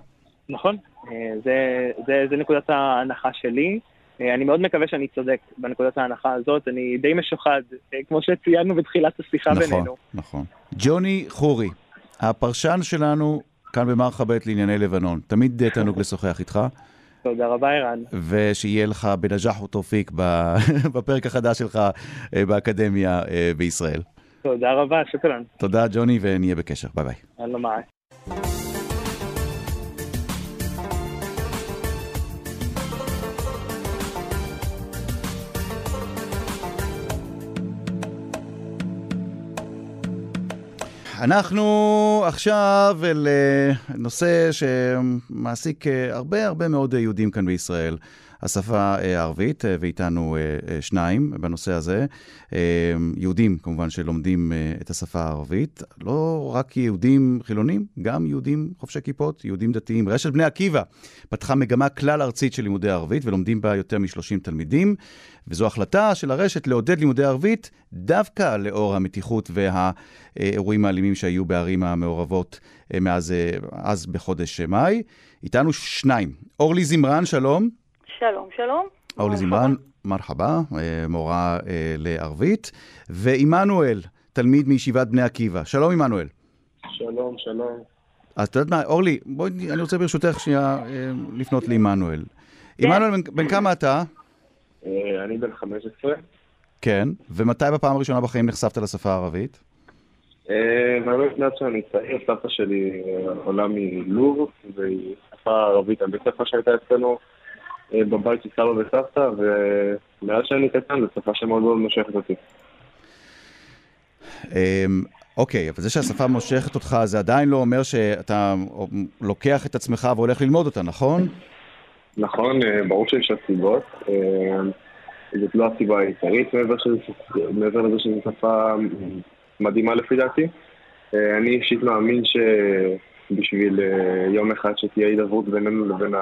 נכון, אה, זה, זה, זה נקודת ההנחה שלי. אה, אני מאוד מקווה שאני צודק בנקודת ההנחה הזאת, אני די משוחד, אה, כמו שציינו בתחילת השיחה נכון, בינינו. נכון, נכון. ג'וני חורי, הפרשן שלנו כאן במערכה ב' לענייני לבנון. תמיד תענוג לשוחח איתך. תודה רבה, ערן. ושיהיה לך بنجاح وتوفيق בפרק החדש שלך אה, באקדמיה בישראל. תודה רבה, شكرا. תודה, ג'וני, ונהיה בקשר. ביי ביי. الله معك. אנחנו עכשיו אל אה, שמעסיק אה, הרבה הרבה מאוד יהודים כאן בישראל. השפה אה, הערבית, אה, ואיתנו אה, שניים בנושא הזה. יהודים, כמובן, שלומדים את השפה הערבית. לא רק יהודים חילונים, גם יהודים חובשי כיפות, יהודים דתיים. רשת בני עקיבא פתחה מגמה כלל ארצית של לימודי ערבית, ולומדים בה יותר מ-30 תלמידים. וזו החלטה של הרשת לעודד לימודי ערבית דווקא לאור המתיחות והאירועים האלימים שהיו בערים המעורבות מאז אז בחודש מאי. איתנו שניים. אורלי זמרן, שלום. שלום, שלום. אורלי זמרן, מרחבה, מורה לערבית, ועמנואל, תלמיד מישיבת בני עקיבא. שלום עמנואל. שלום, שלום. אז את יודעת מה, אורלי, בואי, אני רוצה ברשותך שנייה לפנות לעמנואל. עמנואל, בן, בן כמה אתה? אני בן 15. כן, ומתי בפעם הראשונה בחיים נחשפת לשפה הערבית? באמת מאז שאני צעיר, סבתא שלי עולה מלוב, והיא שפה ערבית על בית ספר שהייתה אצלנו בבית של סבא וסבתא, ומאז שאני קטן זו שפה שמאוד מאוד מושכת אותי. אוקיי, אבל זה שהשפה מושכת אותך, זה עדיין לא אומר שאתה לוקח את עצמך והולך ללמוד אותה, נכון? נכון, ברור שיש סיבות. זאת לא הסיבה העיקרית מעבר לזה שזו שפה מדהימה לפי דעתי. אני אישית מאמין שבשביל יום אחד שתהיה הידברות בינינו לבין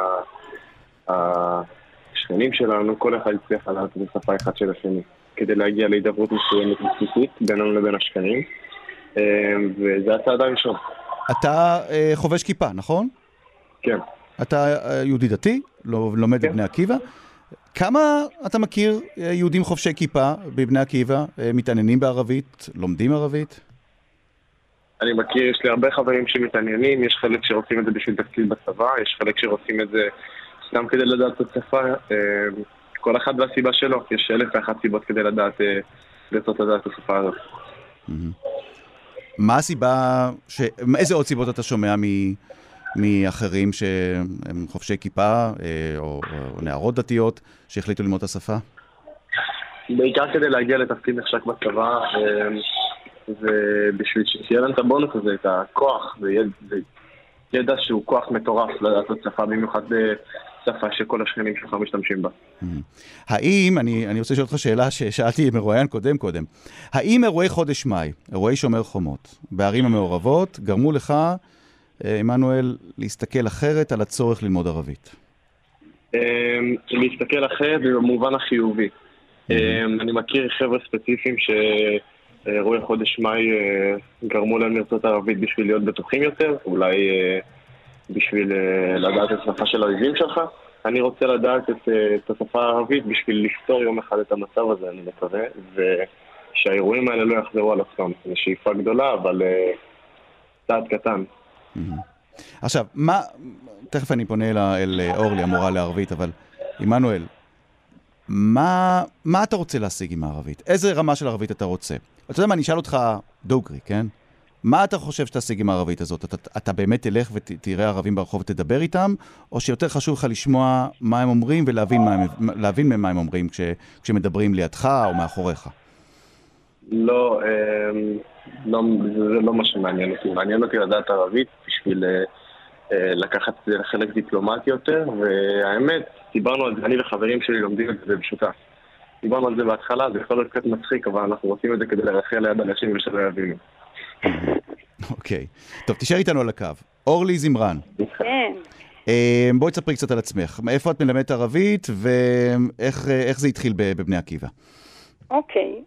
השכנים שלנו, כל אחד יצליח לדעת בשפה אחת של השני, כדי להגיע להידברות מסוימת בסיסית בינינו לבין השכנים, וזה הצעד הראשון. אתה חובש כיפה, נכון? כן. אתה יהודי דתי, לומד כן. בבני עקיבא. כמה אתה מכיר יהודים חובשי כיפה בבני עקיבא, מתעניינים בערבית, לומדים ערבית? אני מכיר, יש לי הרבה חברים שמתעניינים, יש חלק שרוצים את זה בשביל תפקיד בצבא, יש חלק שרוצים את זה סתם כדי לדעת את השפה. כל אחד והסיבה שלו, יש אלף ואחת סיבות כדי לדעת, לרצות לדעת את השפה הזאת. מה הסיבה, ש... איזה עוד סיבות אתה שומע מ... מאחרים שהם חובשי כיפה או, או נערות דתיות שהחליטו ללמוד את השפה? בעיקר כדי להגיע לתפקיד נחשק בצבא, ובשביל שיהיה להם את הבונוס הזה, את הכוח, וידע שהוא כוח מטורף לדעת את שפה, במיוחד בשפה שכל השכנים שלך משתמשים בה. האם, אני, אני רוצה לשאול אותך שאלה ששאלתי מרואיין קודם קודם, האם אירועי חודש מאי, אירועי שומר חומות, בערים המעורבות, גרמו לך עמנואל, להסתכל אחרת על הצורך ללמוד ערבית? להסתכל אחרת במובן החיובי. אני מכיר חבר'ה ספציפיים שאירועי חודש מאי גרמו להם לרצות ערבית בשביל להיות בטוחים יותר, אולי בשביל לדעת את השפה של האויבים שלך. אני רוצה לדעת את, את השפה הערבית בשביל לפתור יום אחד את המצב הזה, אני מקווה, ושהאירועים האלה לא יחזרו על עצמם. זו שאיפה גדולה, אבל צעד קטן. עכשיו, מה, תכף אני פונה אל, אל אורלי, המורה לערבית, אבל עמנואל, מה, מה אתה רוצה להשיג עם הערבית? איזה רמה של ערבית אתה רוצה? אתה יודע מה, אני אשאל אותך דוגרי, כן? מה אתה חושב שתשיג עם הערבית הזאת? אתה, אתה באמת תלך ותראה ערבים ברחוב ותדבר איתם, או שיותר חשוב לך לשמוע מה הם אומרים ולהבין מה הם, אומרים כש, כשמדברים לידך או מאחוריך? לא, לא, זה לא מה שמעניין אותי. מעניין אותי לדעת ערבית בשביל לקחת את זה לחלק דיפלומטי יותר, והאמת, דיברנו על זה, אני וחברים שלי לומדים את זה במשותף. דיברנו על זה בהתחלה, זה יכול להיות קצת מצחיק, אבל אנחנו רוצים את זה כדי לרחל ליד אנשים ושלא יבינו. אוקיי. טוב, תישאר איתנו על הקו. אורלי זמרן. כן. בואי תספרי קצת על עצמך. איפה את מלמדת ערבית, ואיך זה התחיל בבני עקיבא? אוקיי.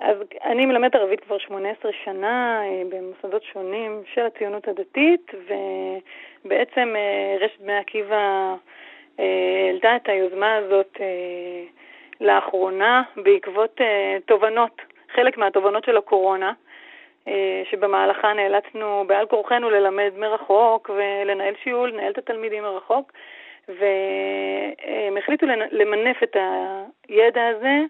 אז אני מלמדת ערבית כבר 18 שנה במוסדות שונים של הציונות הדתית, ובעצם רשת בני עקיבא העלתה את היוזמה הזאת לאחרונה בעקבות תובנות, חלק מהתובנות של הקורונה, שבמהלכה נאלצנו בעל כורחנו ללמד מרחוק ולנהל שיעול, לנהל את התלמידים מרחוק, והם החליטו למנף את הידע הזה,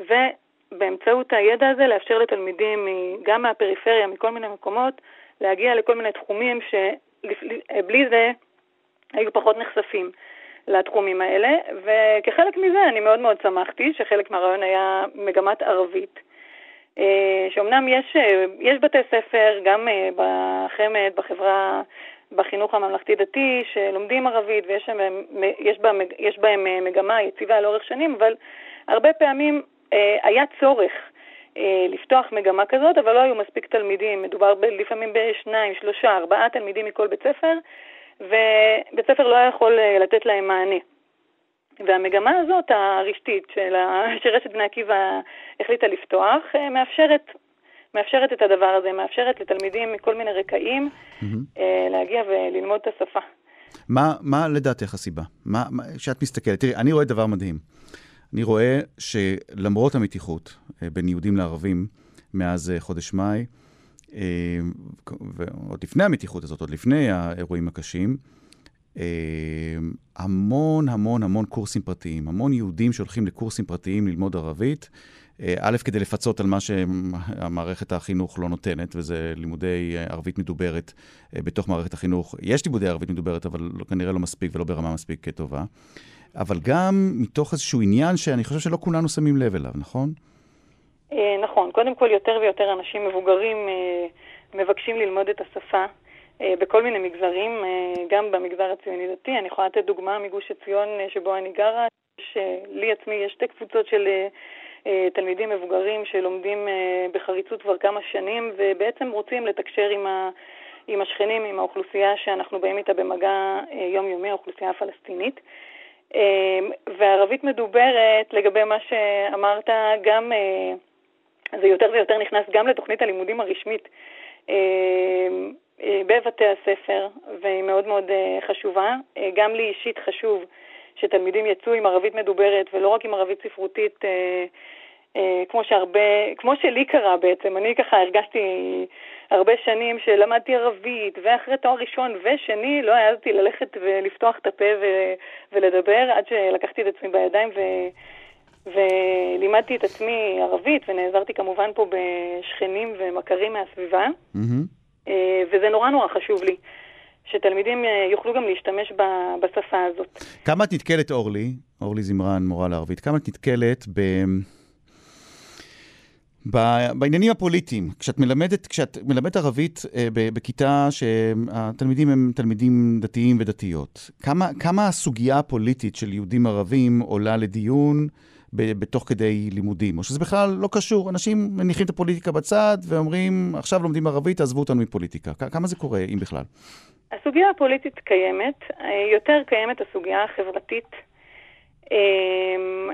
ובאמצעות הידע הזה לאפשר לתלמידים גם מהפריפריה, מכל מיני מקומות, להגיע לכל מיני תחומים שבלי זה היו פחות נחשפים לתחומים האלה, וכחלק מזה אני מאוד מאוד שמחתי שחלק מהרעיון היה מגמת ערבית. שאומנם יש, יש בתי ספר, גם בחמ"ד, בחברה, בחינוך הממלכתי-דתי, שלומדים ערבית ויש בהם, יש בהם, יש בהם מגמה יציבה לאורך שנים, אבל הרבה פעמים היה צורך לפתוח מגמה כזאת, אבל לא היו מספיק תלמידים. מדובר ב, לפעמים בשניים, שלושה, ארבעה תלמידים מכל בית ספר, ובית ספר לא היה יכול לתת להם מענה. והמגמה הזאת, הרשתית, של שרשת בני עקיבא החליטה לפתוח, מאפשרת, מאפשרת את הדבר הזה, מאפשרת לתלמידים מכל מיני רקעים mm-hmm. להגיע וללמוד את השפה. מה, מה לדעתך הסיבה? מה, כשאת מסתכלת, תראי, אני רואה דבר מדהים. אני רואה שלמרות המתיחות אה, בין יהודים לערבים מאז אה, חודש מאי, אה, ועוד לפני המתיחות הזאת, עוד לפני האירועים הקשים, המון המון המון קורסים פרטיים, המון יהודים שהולכים לקורסים פרטיים ללמוד ערבית, א', כדי לפצות על מה שהמערכת החינוך לא נותנת, וזה לימודי ערבית מדוברת בתוך מערכת החינוך. יש לימודי ערבית מדוברת, אבל לא, כנראה לא מספיק ולא ברמה מספיק טובה. אבל גם מתוך איזשהו עניין שאני חושב שלא כולנו שמים לב אליו, נכון? אה, נכון. קודם כל, יותר ויותר אנשים מבוגרים אה, מבקשים ללמוד את השפה. אה, בכל מיני מגזרים, גם במגזר הציוני-דתי. אני יכולה לתת דוגמה מגוש עציון שבו אני גרה, שלי עצמי יש שתי קבוצות של תלמידים מבוגרים שלומדים בחריצות כבר כמה שנים, ובעצם רוצים לתקשר עם, ה, עם השכנים, עם האוכלוסייה שאנחנו באים איתה במגע יומיומי, האוכלוסייה הפלסטינית. וערבית מדוברת, לגבי מה שאמרת, גם אה, זה יותר ויותר נכנס גם לתוכנית הלימודים הרשמית אה, בבתי הספר, והיא מאוד מאוד אה, חשובה. גם לי אישית חשוב שתלמידים יצאו עם ערבית מדוברת ולא רק עם ערבית ספרותית אה, כמו שהרבה, כמו שלי קרה בעצם, אני ככה הרגשתי הרבה שנים שלמדתי ערבית, ואחרי תואר ראשון ושני לא העזתי ללכת ולפתוח את הפה ולדבר עד שלקחתי את עצמי בידיים ו... ולימדתי את עצמי ערבית, ונעזרתי כמובן פה בשכנים ומכרים מהסביבה, mm-hmm. וזה נורא נורא חשוב לי, שתלמידים אה, יוכלו גם להשתמש בשפה הזאת. כמה את נתקלת, אורלי, אורלי זמרן, מורה לערבית, כמה את נתקלת ב... בעניינים הפוליטיים, כשאת מלמדת, כשאת מלמדת ערבית אה, בכיתה שהתלמידים הם תלמידים דתיים ודתיות, כמה, כמה הסוגיה הפוליטית של יהודים ערבים עולה לדיון בתוך כדי לימודים, או שזה בכלל לא קשור, אנשים מניחים את הפוליטיקה בצד ואומרים, עכשיו לומדים ערבית, תעזבו אותנו מפוליטיקה. כמה זה קורה, אם בכלל? הסוגיה הפוליטית קיימת, אה, יותר קיימת הסוגיה החברתית. אמ,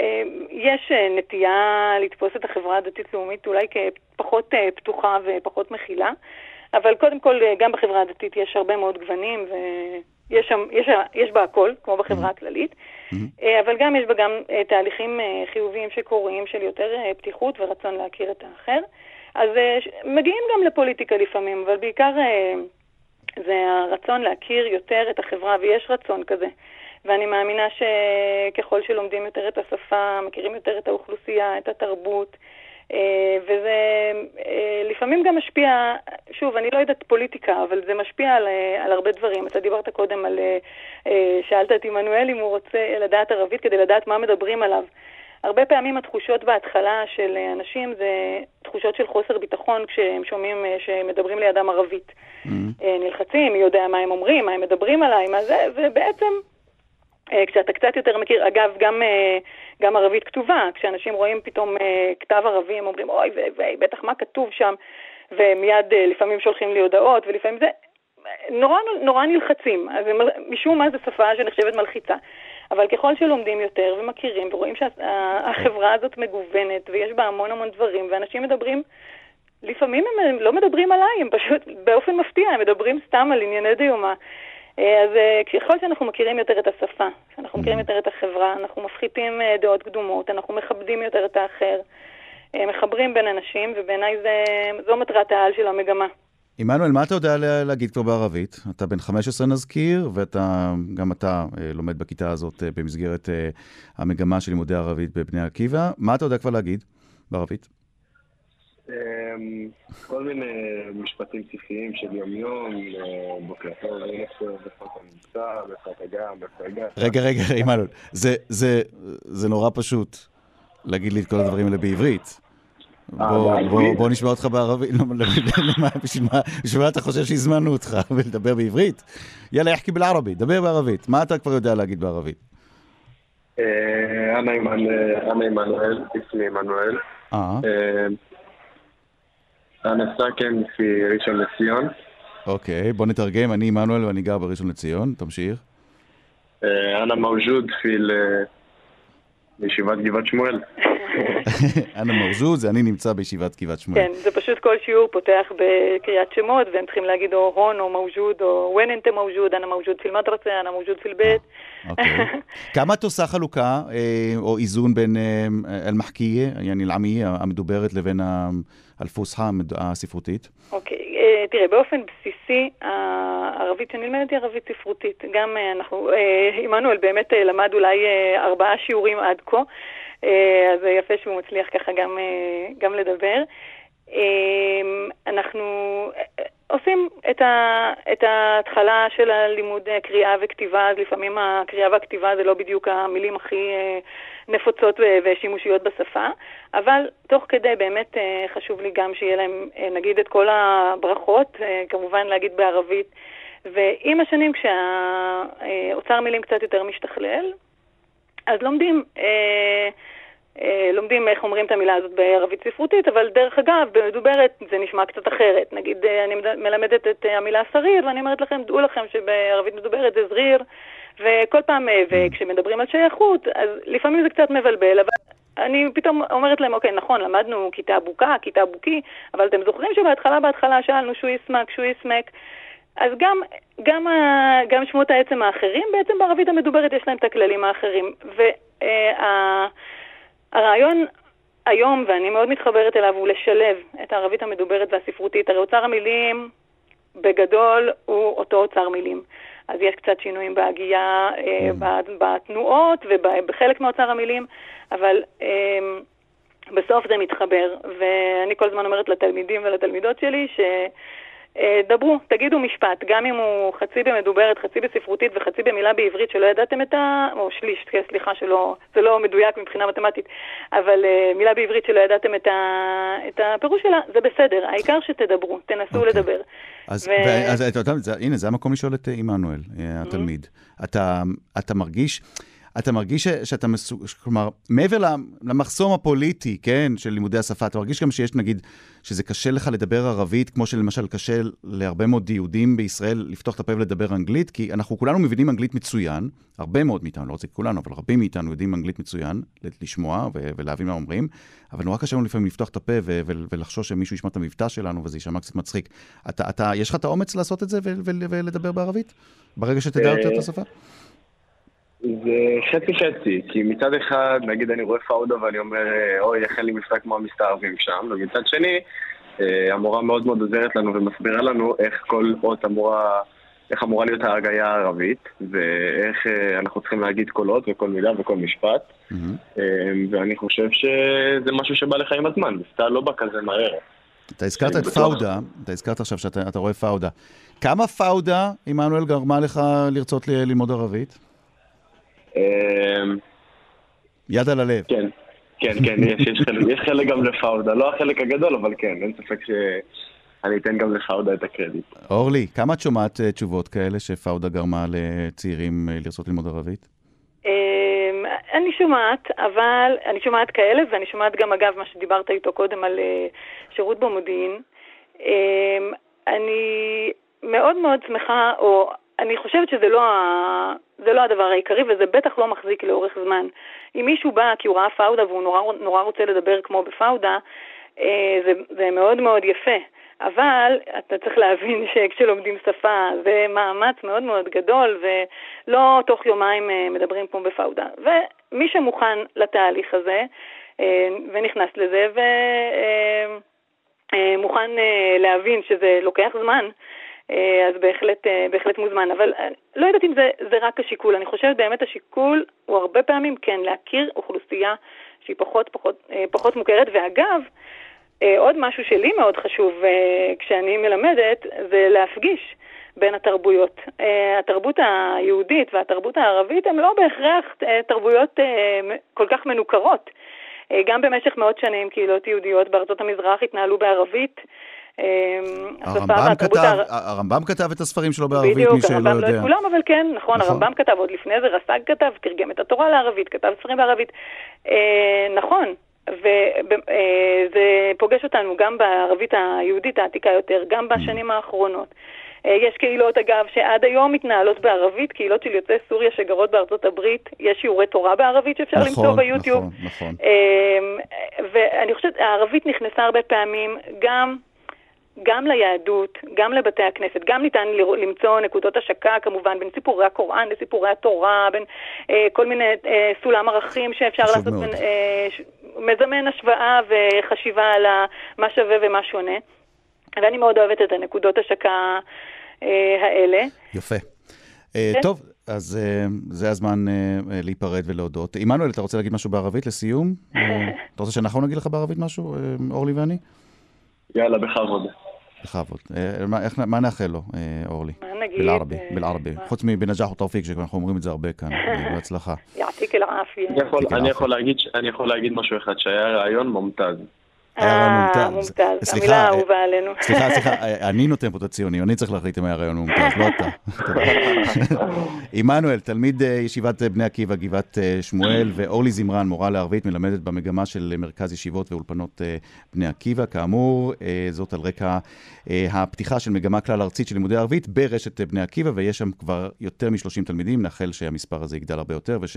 אמ, יש אה, נטייה לתפוס את החברה הדתית-לאומית אולי כפחות אה, פתוחה ופחות מכילה, אבל קודם כל, אה, גם בחברה הדתית יש הרבה מאוד גוונים, ויש שם, יש, יש בה הכל, כמו בחברה mm-hmm. הכללית, mm-hmm. אבל גם יש בה גם תהליכים חיוביים שקורים של יותר פתיחות ורצון להכיר את האחר. אז מגיעים גם לפוליטיקה לפעמים, אבל בעיקר זה הרצון להכיר יותר את החברה, ויש רצון כזה. ואני מאמינה שככל שלומדים יותר את השפה, מכירים יותר את האוכלוסייה, את התרבות, אה, וזה אה, לפעמים גם משפיע, שוב, אני לא יודעת פוליטיקה, אבל זה משפיע על, אה, על הרבה דברים. אתה דיברת קודם על, שאלת את עמנואל אם הוא רוצה לדעת ערבית כדי לדעת מה מדברים עליו. הרבה פעמים התחושות בהתחלה של אנשים זה תחושות של חוסר ביטחון כשהם שומעים שמדברים לידם ערבית. Mm-hmm. נלחצים, מי יודע מה הם אומרים, מה הם מדברים עליי, מה זה, ובעצם אה, כשאתה קצת יותר מכיר, אגב, גם, אה, גם ערבית כתובה, כשאנשים רואים פתאום אה, כתב ערבי, הם אומרים, אוי ואי, בטח מה כתוב שם, ומיד לפעמים שולחים לי הודעות, ולפעמים זה, נורא, נורא נלחצים. אז משום מה זו שפה שנחשבת מלחיצה. אבל ככל שלומדים יותר ומכירים ורואים שהחברה הזאת מגוונת ויש בה המון המון דברים, ואנשים מדברים, לפעמים הם לא מדברים עליי, הם פשוט באופן מפתיע, הם מדברים סתם על ענייני דיומה. אה, אז אה, ככל שאנחנו מכירים יותר את השפה, שאנחנו מכירים יותר את החברה, אנחנו מפחיתים אה, דעות קדומות, אנחנו מכבדים יותר את האחר, מחברים בין אנשים, ובעיניי זו מטרת העל של המגמה. עמנואל, מה אתה יודע להגיד כבר בערבית? אתה בן 15 נזכיר, וגם אתה לומד בכיתה הזאת במסגרת המגמה של לימודי ערבית בבני עקיבא. מה אתה יודע כבר להגיד בערבית? אמ, כל מיני משפטים בסיסיים של יום-יום, אה, בוקר טוב, איפה אתה נמצא, איפה אתה גם, איפה הגעת. רגע, רגע, עמנואל, זה נורא פשוט להגיד לי את כל הדברים האלה בעברית. אה, בוא נשמע אותך בערבית, בשביל מה אתה חושב שהזמנו אותך ולדבר בעברית? יאללה, יחכי בערבית, דבר בערבית. מה אתה כבר יודע להגיד בערבית? אה, אנא עמנואל, אצלי עמנואל. אנס סאקן כן, ראשון לציון. אוקיי, בוא נתרגם, אני עמנואל ואני גר בראשון לציון, תמשיך. אה, אנה מאוז'וד, פיל אה, ישיבת גבעת שמואל. אנה מרז'וז, אני נמצא בישיבת גבעת שמואל. כן, זה פשוט כל שיעור פותח בקריאת שמות, והם צריכים להגיד או הון או מווג'וד, או ון אנטה מווג'וד, אנה מווג'וד פיל מדרסה, אנה מווג'וד פיל בית. כמה את עושה חלוקה אה, או איזון בין אה, אל-מחכיה, יעני אל-עמיה המדוברת, לבין הפוסחה הספרותית? אוקיי, תראה, באופן בסיסי, הערבית שנלמדת היא ערבית ספרותית. גם אנחנו, עמנואל באמת למד אולי ארבעה שיעורים עד כה. אז זה יפה שהוא מצליח ככה גם, גם לדבר. אנחנו עושים את, ה, את ההתחלה של הלימוד קריאה וכתיבה, אז לפעמים הקריאה והכתיבה זה לא בדיוק המילים הכי נפוצות ושימושיות בשפה, אבל תוך כדי באמת חשוב לי גם שיהיה להם, נגיד, את כל הברכות, כמובן להגיד בערבית, ועם השנים כשהאוצר מילים קצת יותר משתכלל, אז לומדים, אה, אה, לומדים איך אומרים את המילה הזאת בערבית ספרותית, אבל דרך אגב, במדוברת זה נשמע קצת אחרת. נגיד, אה, אני מלמדת את המילה סריר, ואני אומרת לכם, דעו לכם שבערבית מדוברת זה זריר, וכל פעם, וכשמדברים על שייכות, אז לפעמים זה קצת מבלבל, אבל אני פתאום אומרת להם, אוקיי, נכון, למדנו כיתה בוקה, כיתה בוקי, אבל אתם זוכרים שבהתחלה, בהתחלה שאלנו שוי סמק, שוי סמק, אז גם, גם, גם שמות העצם האחרים, בעצם בערבית המדוברת יש להם את הכללים האחרים. והרעיון היום, ואני מאוד מתחברת אליו, הוא לשלב את הערבית המדוברת והספרותית. הרי אוצר המילים, בגדול, הוא אותו אוצר מילים. אז יש קצת שינויים בהגייה, בתנועות ובחלק מאוצר המילים, אבל בסוף זה מתחבר. ואני כל הזמן אומרת לתלמידים ולתלמידות שלי, ש... דברו, תגידו משפט, גם אם הוא חצי במדוברת, חצי בספרותית וחצי במילה בעברית שלא ידעתם את ה... או שליש, סליחה, שלא, זה לא מדויק מבחינה מתמטית, אבל uh, מילה בעברית שלא ידעתם את, ה, את הפירוש שלה, זה בסדר, העיקר שתדברו, תנסו okay. אוקיי. לדבר. אז, ו... אז אתה יודע, הנה, זה המקום לשאול את עמנואל, אה, התלמיד. Mm-hmm. אתה, אתה מרגיש... אתה מרגיש שאתה מסוג... כלומר, מעבר למחסום הפוליטי, כן, של לימודי השפה, אתה מרגיש גם שיש, נגיד, שזה קשה לך לדבר ערבית, כמו שלמשל קשה להרבה מאוד יהודים בישראל לפתוח את הפה ולדבר אנגלית, כי אנחנו כולנו מבינים אנגלית מצוין, הרבה מאוד מאיתנו, לא רוצה כולנו, אבל רבים מאיתנו יודעים אנגלית מצוין, לשמוע ולהבין מה אומרים, אבל נורא קשה לנו לפעמים לפתוח את הפה ולחשוש שמישהו ישמע את המבטא שלנו וזה יישמע קצת מצחיק. אתה, אתה, יש לך את האומץ לעשות את זה ולדבר בערבית? ברגע שתדע יותר את השפה? זה חצי חצי, כי מצד אחד, נגיד אני רואה פאודה ואני אומר, אוי, איך אין לי מבטא כמו המסתערבים שם, ומצד שני, אה, המורה מאוד מאוד עוזרת לנו ומסבירה לנו איך כל אות אמורה, איך אמורה להיות ההגייה הערבית, ואיך אה, אנחנו צריכים להגיד כל אות וכל מילה וכל משפט, mm-hmm. ואני חושב שזה משהו שבא לך עם הזמן, מבטא לא בא כזה מהר. אתה הזכרת את פאודה, אתה הזכרת עכשיו שאתה רואה פאודה. כמה פאודה, עמנואל, גרמה לך לרצות ללמוד ערבית? אמ, יד על הלב. כן, כן, כן, יש, יש, חלק, יש חלק גם לפאודה, לא החלק הגדול, אבל כן, אין ספק שאני אתן גם לפאודה את הקרדיט. אורלי, כמה את שומעת אה, תשובות כאלה שפאודה גרמה לצעירים אה, לרצות ללמוד ערבית? אמ, אני שומעת, אבל אני שומעת כאלה, ואני שומעת גם, אגב, מה שדיברת איתו קודם על אה, שירות במודיעין. אמ, אני מאוד מאוד שמחה, או אני חושבת שזה לא, ה... לא הדבר העיקרי, וזה בטח לא מחזיק לאורך זמן. אם מישהו בא כי הוא ראה פאודה והוא נורא, נורא רוצה לדבר כמו בפאודה, אה, זה, זה מאוד מאוד יפה. אבל אתה צריך להבין שכשלומדים שפה זה מאמץ מאוד מאוד גדול, ולא תוך יומיים אה, מדברים כמו בפאודה. ומי שמוכן לתהליך הזה, אה, ונכנס לזה, ומוכן להבין שזה לוקח זמן, אז בהחלט, אה, בהחלט מוזמן. אבל אה, לא יודעת אם זה, זה רק השיקול. אני חושבת באמת השיקול הוא הרבה פעמים כן להכיר אוכלוסייה שהיא פחות, פחות, פחות מוכרת. ואגב, עוד משהו שלי מאוד חשוב כשאני מלמדת זה להפגיש בין התרבויות. התרבות היהודית והתרבות הערבית הן לא בהכרח תרבויות כל כך מנוכרות. גם במשך מאות שנים קהילות יהודיות בארצות המזרח התנהלו בערבית. אמ, הרמב"ם כתב, הרמב"ם כתב את הספרים שלו בערבית, בדיוק, מי שלא יודע. בדיוק, הרמב"ם לא את כולם, אבל כן, נכון, נכון, הרמב"ם כתב, עוד לפני זה רס"ג כתב, תרגם את התורה לערבית, כתב ספרים בערבית. אה, נכון, וזה אה, פוגש אותנו גם בערבית היהודית העתיקה יותר, גם בשנים האחרונות. יש קהילות, אגב, שעד היום מתנהלות בערבית, קהילות של יוצאי סוריה שגרות בארצות הברית, יש שיעורי תורה בערבית שאפשר נכון, למצוא ביוטיוב. נכון, נכון. ואני חושבת, הערבית נכנסה הרבה פעמים גם... גם ליהדות, גם לבתי הכנסת, גם ניתן למצוא נקודות השקה כמובן בין סיפורי הקוראן לסיפורי התורה, בין אה, כל מיני אה, סולם ערכים שאפשר לעשות, בין, אה, ש... מזמן השוואה וחשיבה על מה שווה ומה שונה. ואני מאוד אוהבת את הנקודות השקה אה, האלה. יפה. אה, כן? טוב, אז אה, זה הזמן אה, להיפרד ולהודות. עמנואל, אתה רוצה להגיד משהו בערבית לסיום? אה, אתה רוצה שאנחנו נגיד לך בערבית משהו, אה, אורלי ואני? יאללה, בכבוד. בכבוד. מה, איך, מה נאחל לו, אורלי? מה נגיד? בלערבי, בלערבי. חוץ מבנג'אח ותאופיק, שאנחנו אומרים את זה הרבה כאן, בהצלחה. יעתיק אל-עאפיה. אני יכול להגיד משהו אחד, שהיה רעיון מומתז. אה, מומתז. המילה האהובה עלינו. סליחה, סליחה, אני נותן פה את הציונים, אני צריך להחליט אם היה רעיון מומתז, לא אתה. עמנואל, תלמיד ישיבת בני עקיבא, גבעת שמואל, ואורלי זמרן, מורה לערבית, מלמדת במגמה של מרכז ישיבות ואולפנות בני עקיבא. כאמור, זאת על רקע הפתיחה של מגמה כלל ארצית של לימודי ערבית ברשת בני עקיבא, ויש שם כבר יותר מ-30 תלמידים, נאחל שהמספר הזה יגדל הרבה יותר, וש...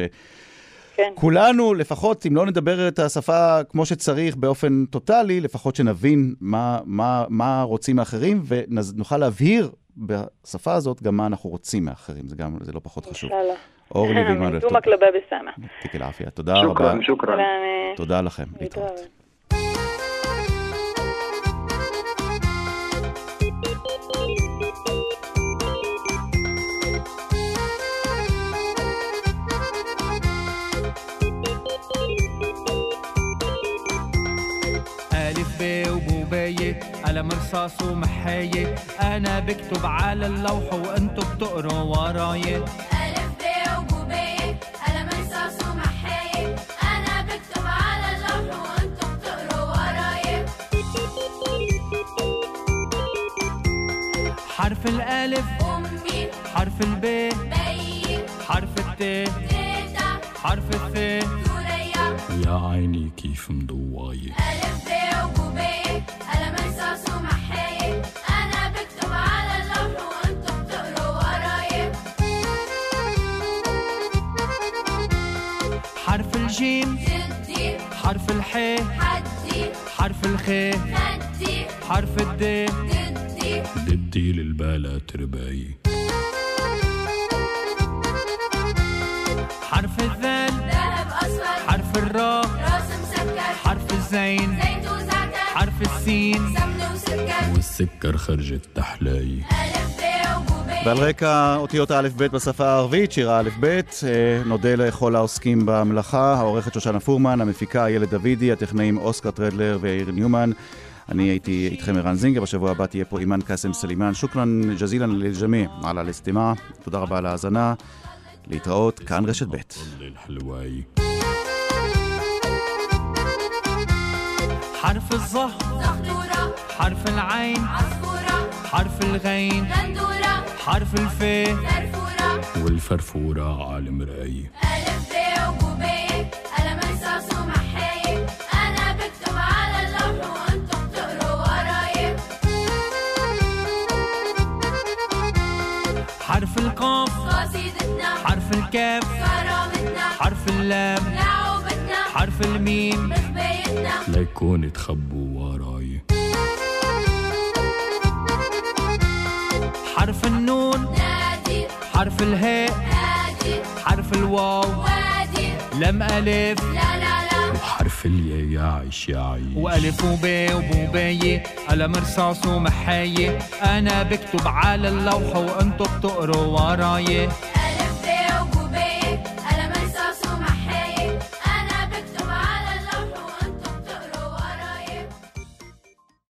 כן. כולנו, לפחות אם לא נדבר את השפה כמו שצריך באופן טוטאלי, לפחות שנבין מה, מה, מה רוצים מאחרים, ונוכל להבהיר בשפה הזאת גם מה אנחנו רוצים מאחרים, זה גם, זה לא פחות חשוב. אורלי ועמנואל. תודה רבה. תודה לכם, להתראות. قلم رصاص ومحاية أنا بكتب على اللوح وأنتو بتقروا وراي ألف ب وبوبية قلم رصاص ومحاية أنا بكتب على اللوح وأنتو بتقروا وراي حرف الألف أمي حرف الب بي حرف الت تيتا حرف الث. ثريا. يا عيني كيف مضواية ألف ب حرف الح حدي. حرف الخ. خدي حرف الد. ضدي ضدي للبلا ترباية حرف الذال ذهب أصفر حرف الراء. راس مسكر. حرف الزين. زيت وزعتر. حرف السين. سمن وسكر. والسكر خرجت تحلاية ועל רקע אותיות האלף-בית בשפה הערבית, שיר האלף-בית, נודה לכל העוסקים במלאכה, העורכת שושנה פורמן, המפיקה איילת דוידי, הטכנאים אוסקר טרדלר ויאיר ניומן. אני הייתי איתכם ערן זינגר, בשבוע הבא תהיה פה אימאן קאסם סלימאן. שוכרן ג'זילן ללג'מי על הלסטימה, תודה רבה על ההאזנה. להתראות, כאן רשת ב'. الحلواية حرف الظه زغدورة حرف العين عصفورة حرف الغين غندورة حرف الف. فرفورة والفرفورة على المراية. ألف ب وبوبية قلم رصاص ومحاية أنا بكتب على اللوح وأنتو بتقروا وراي حرف القاف. قصيدتنا. حرف الكاف. كرامتنا. حرف اللام. لعوبتنا. حرف الميم. بخبايتنا ليكون تخبوا حرف النون نادي. حرف الهاء هادي حرف الواو وادي. لم ألف. لا لا لا. وحرف اليا يا عيش يا عيش وألف وباء وبوباية قلم رصاص ومحاية. أنا بكتب على اللوح وأنتو بتقروا وراي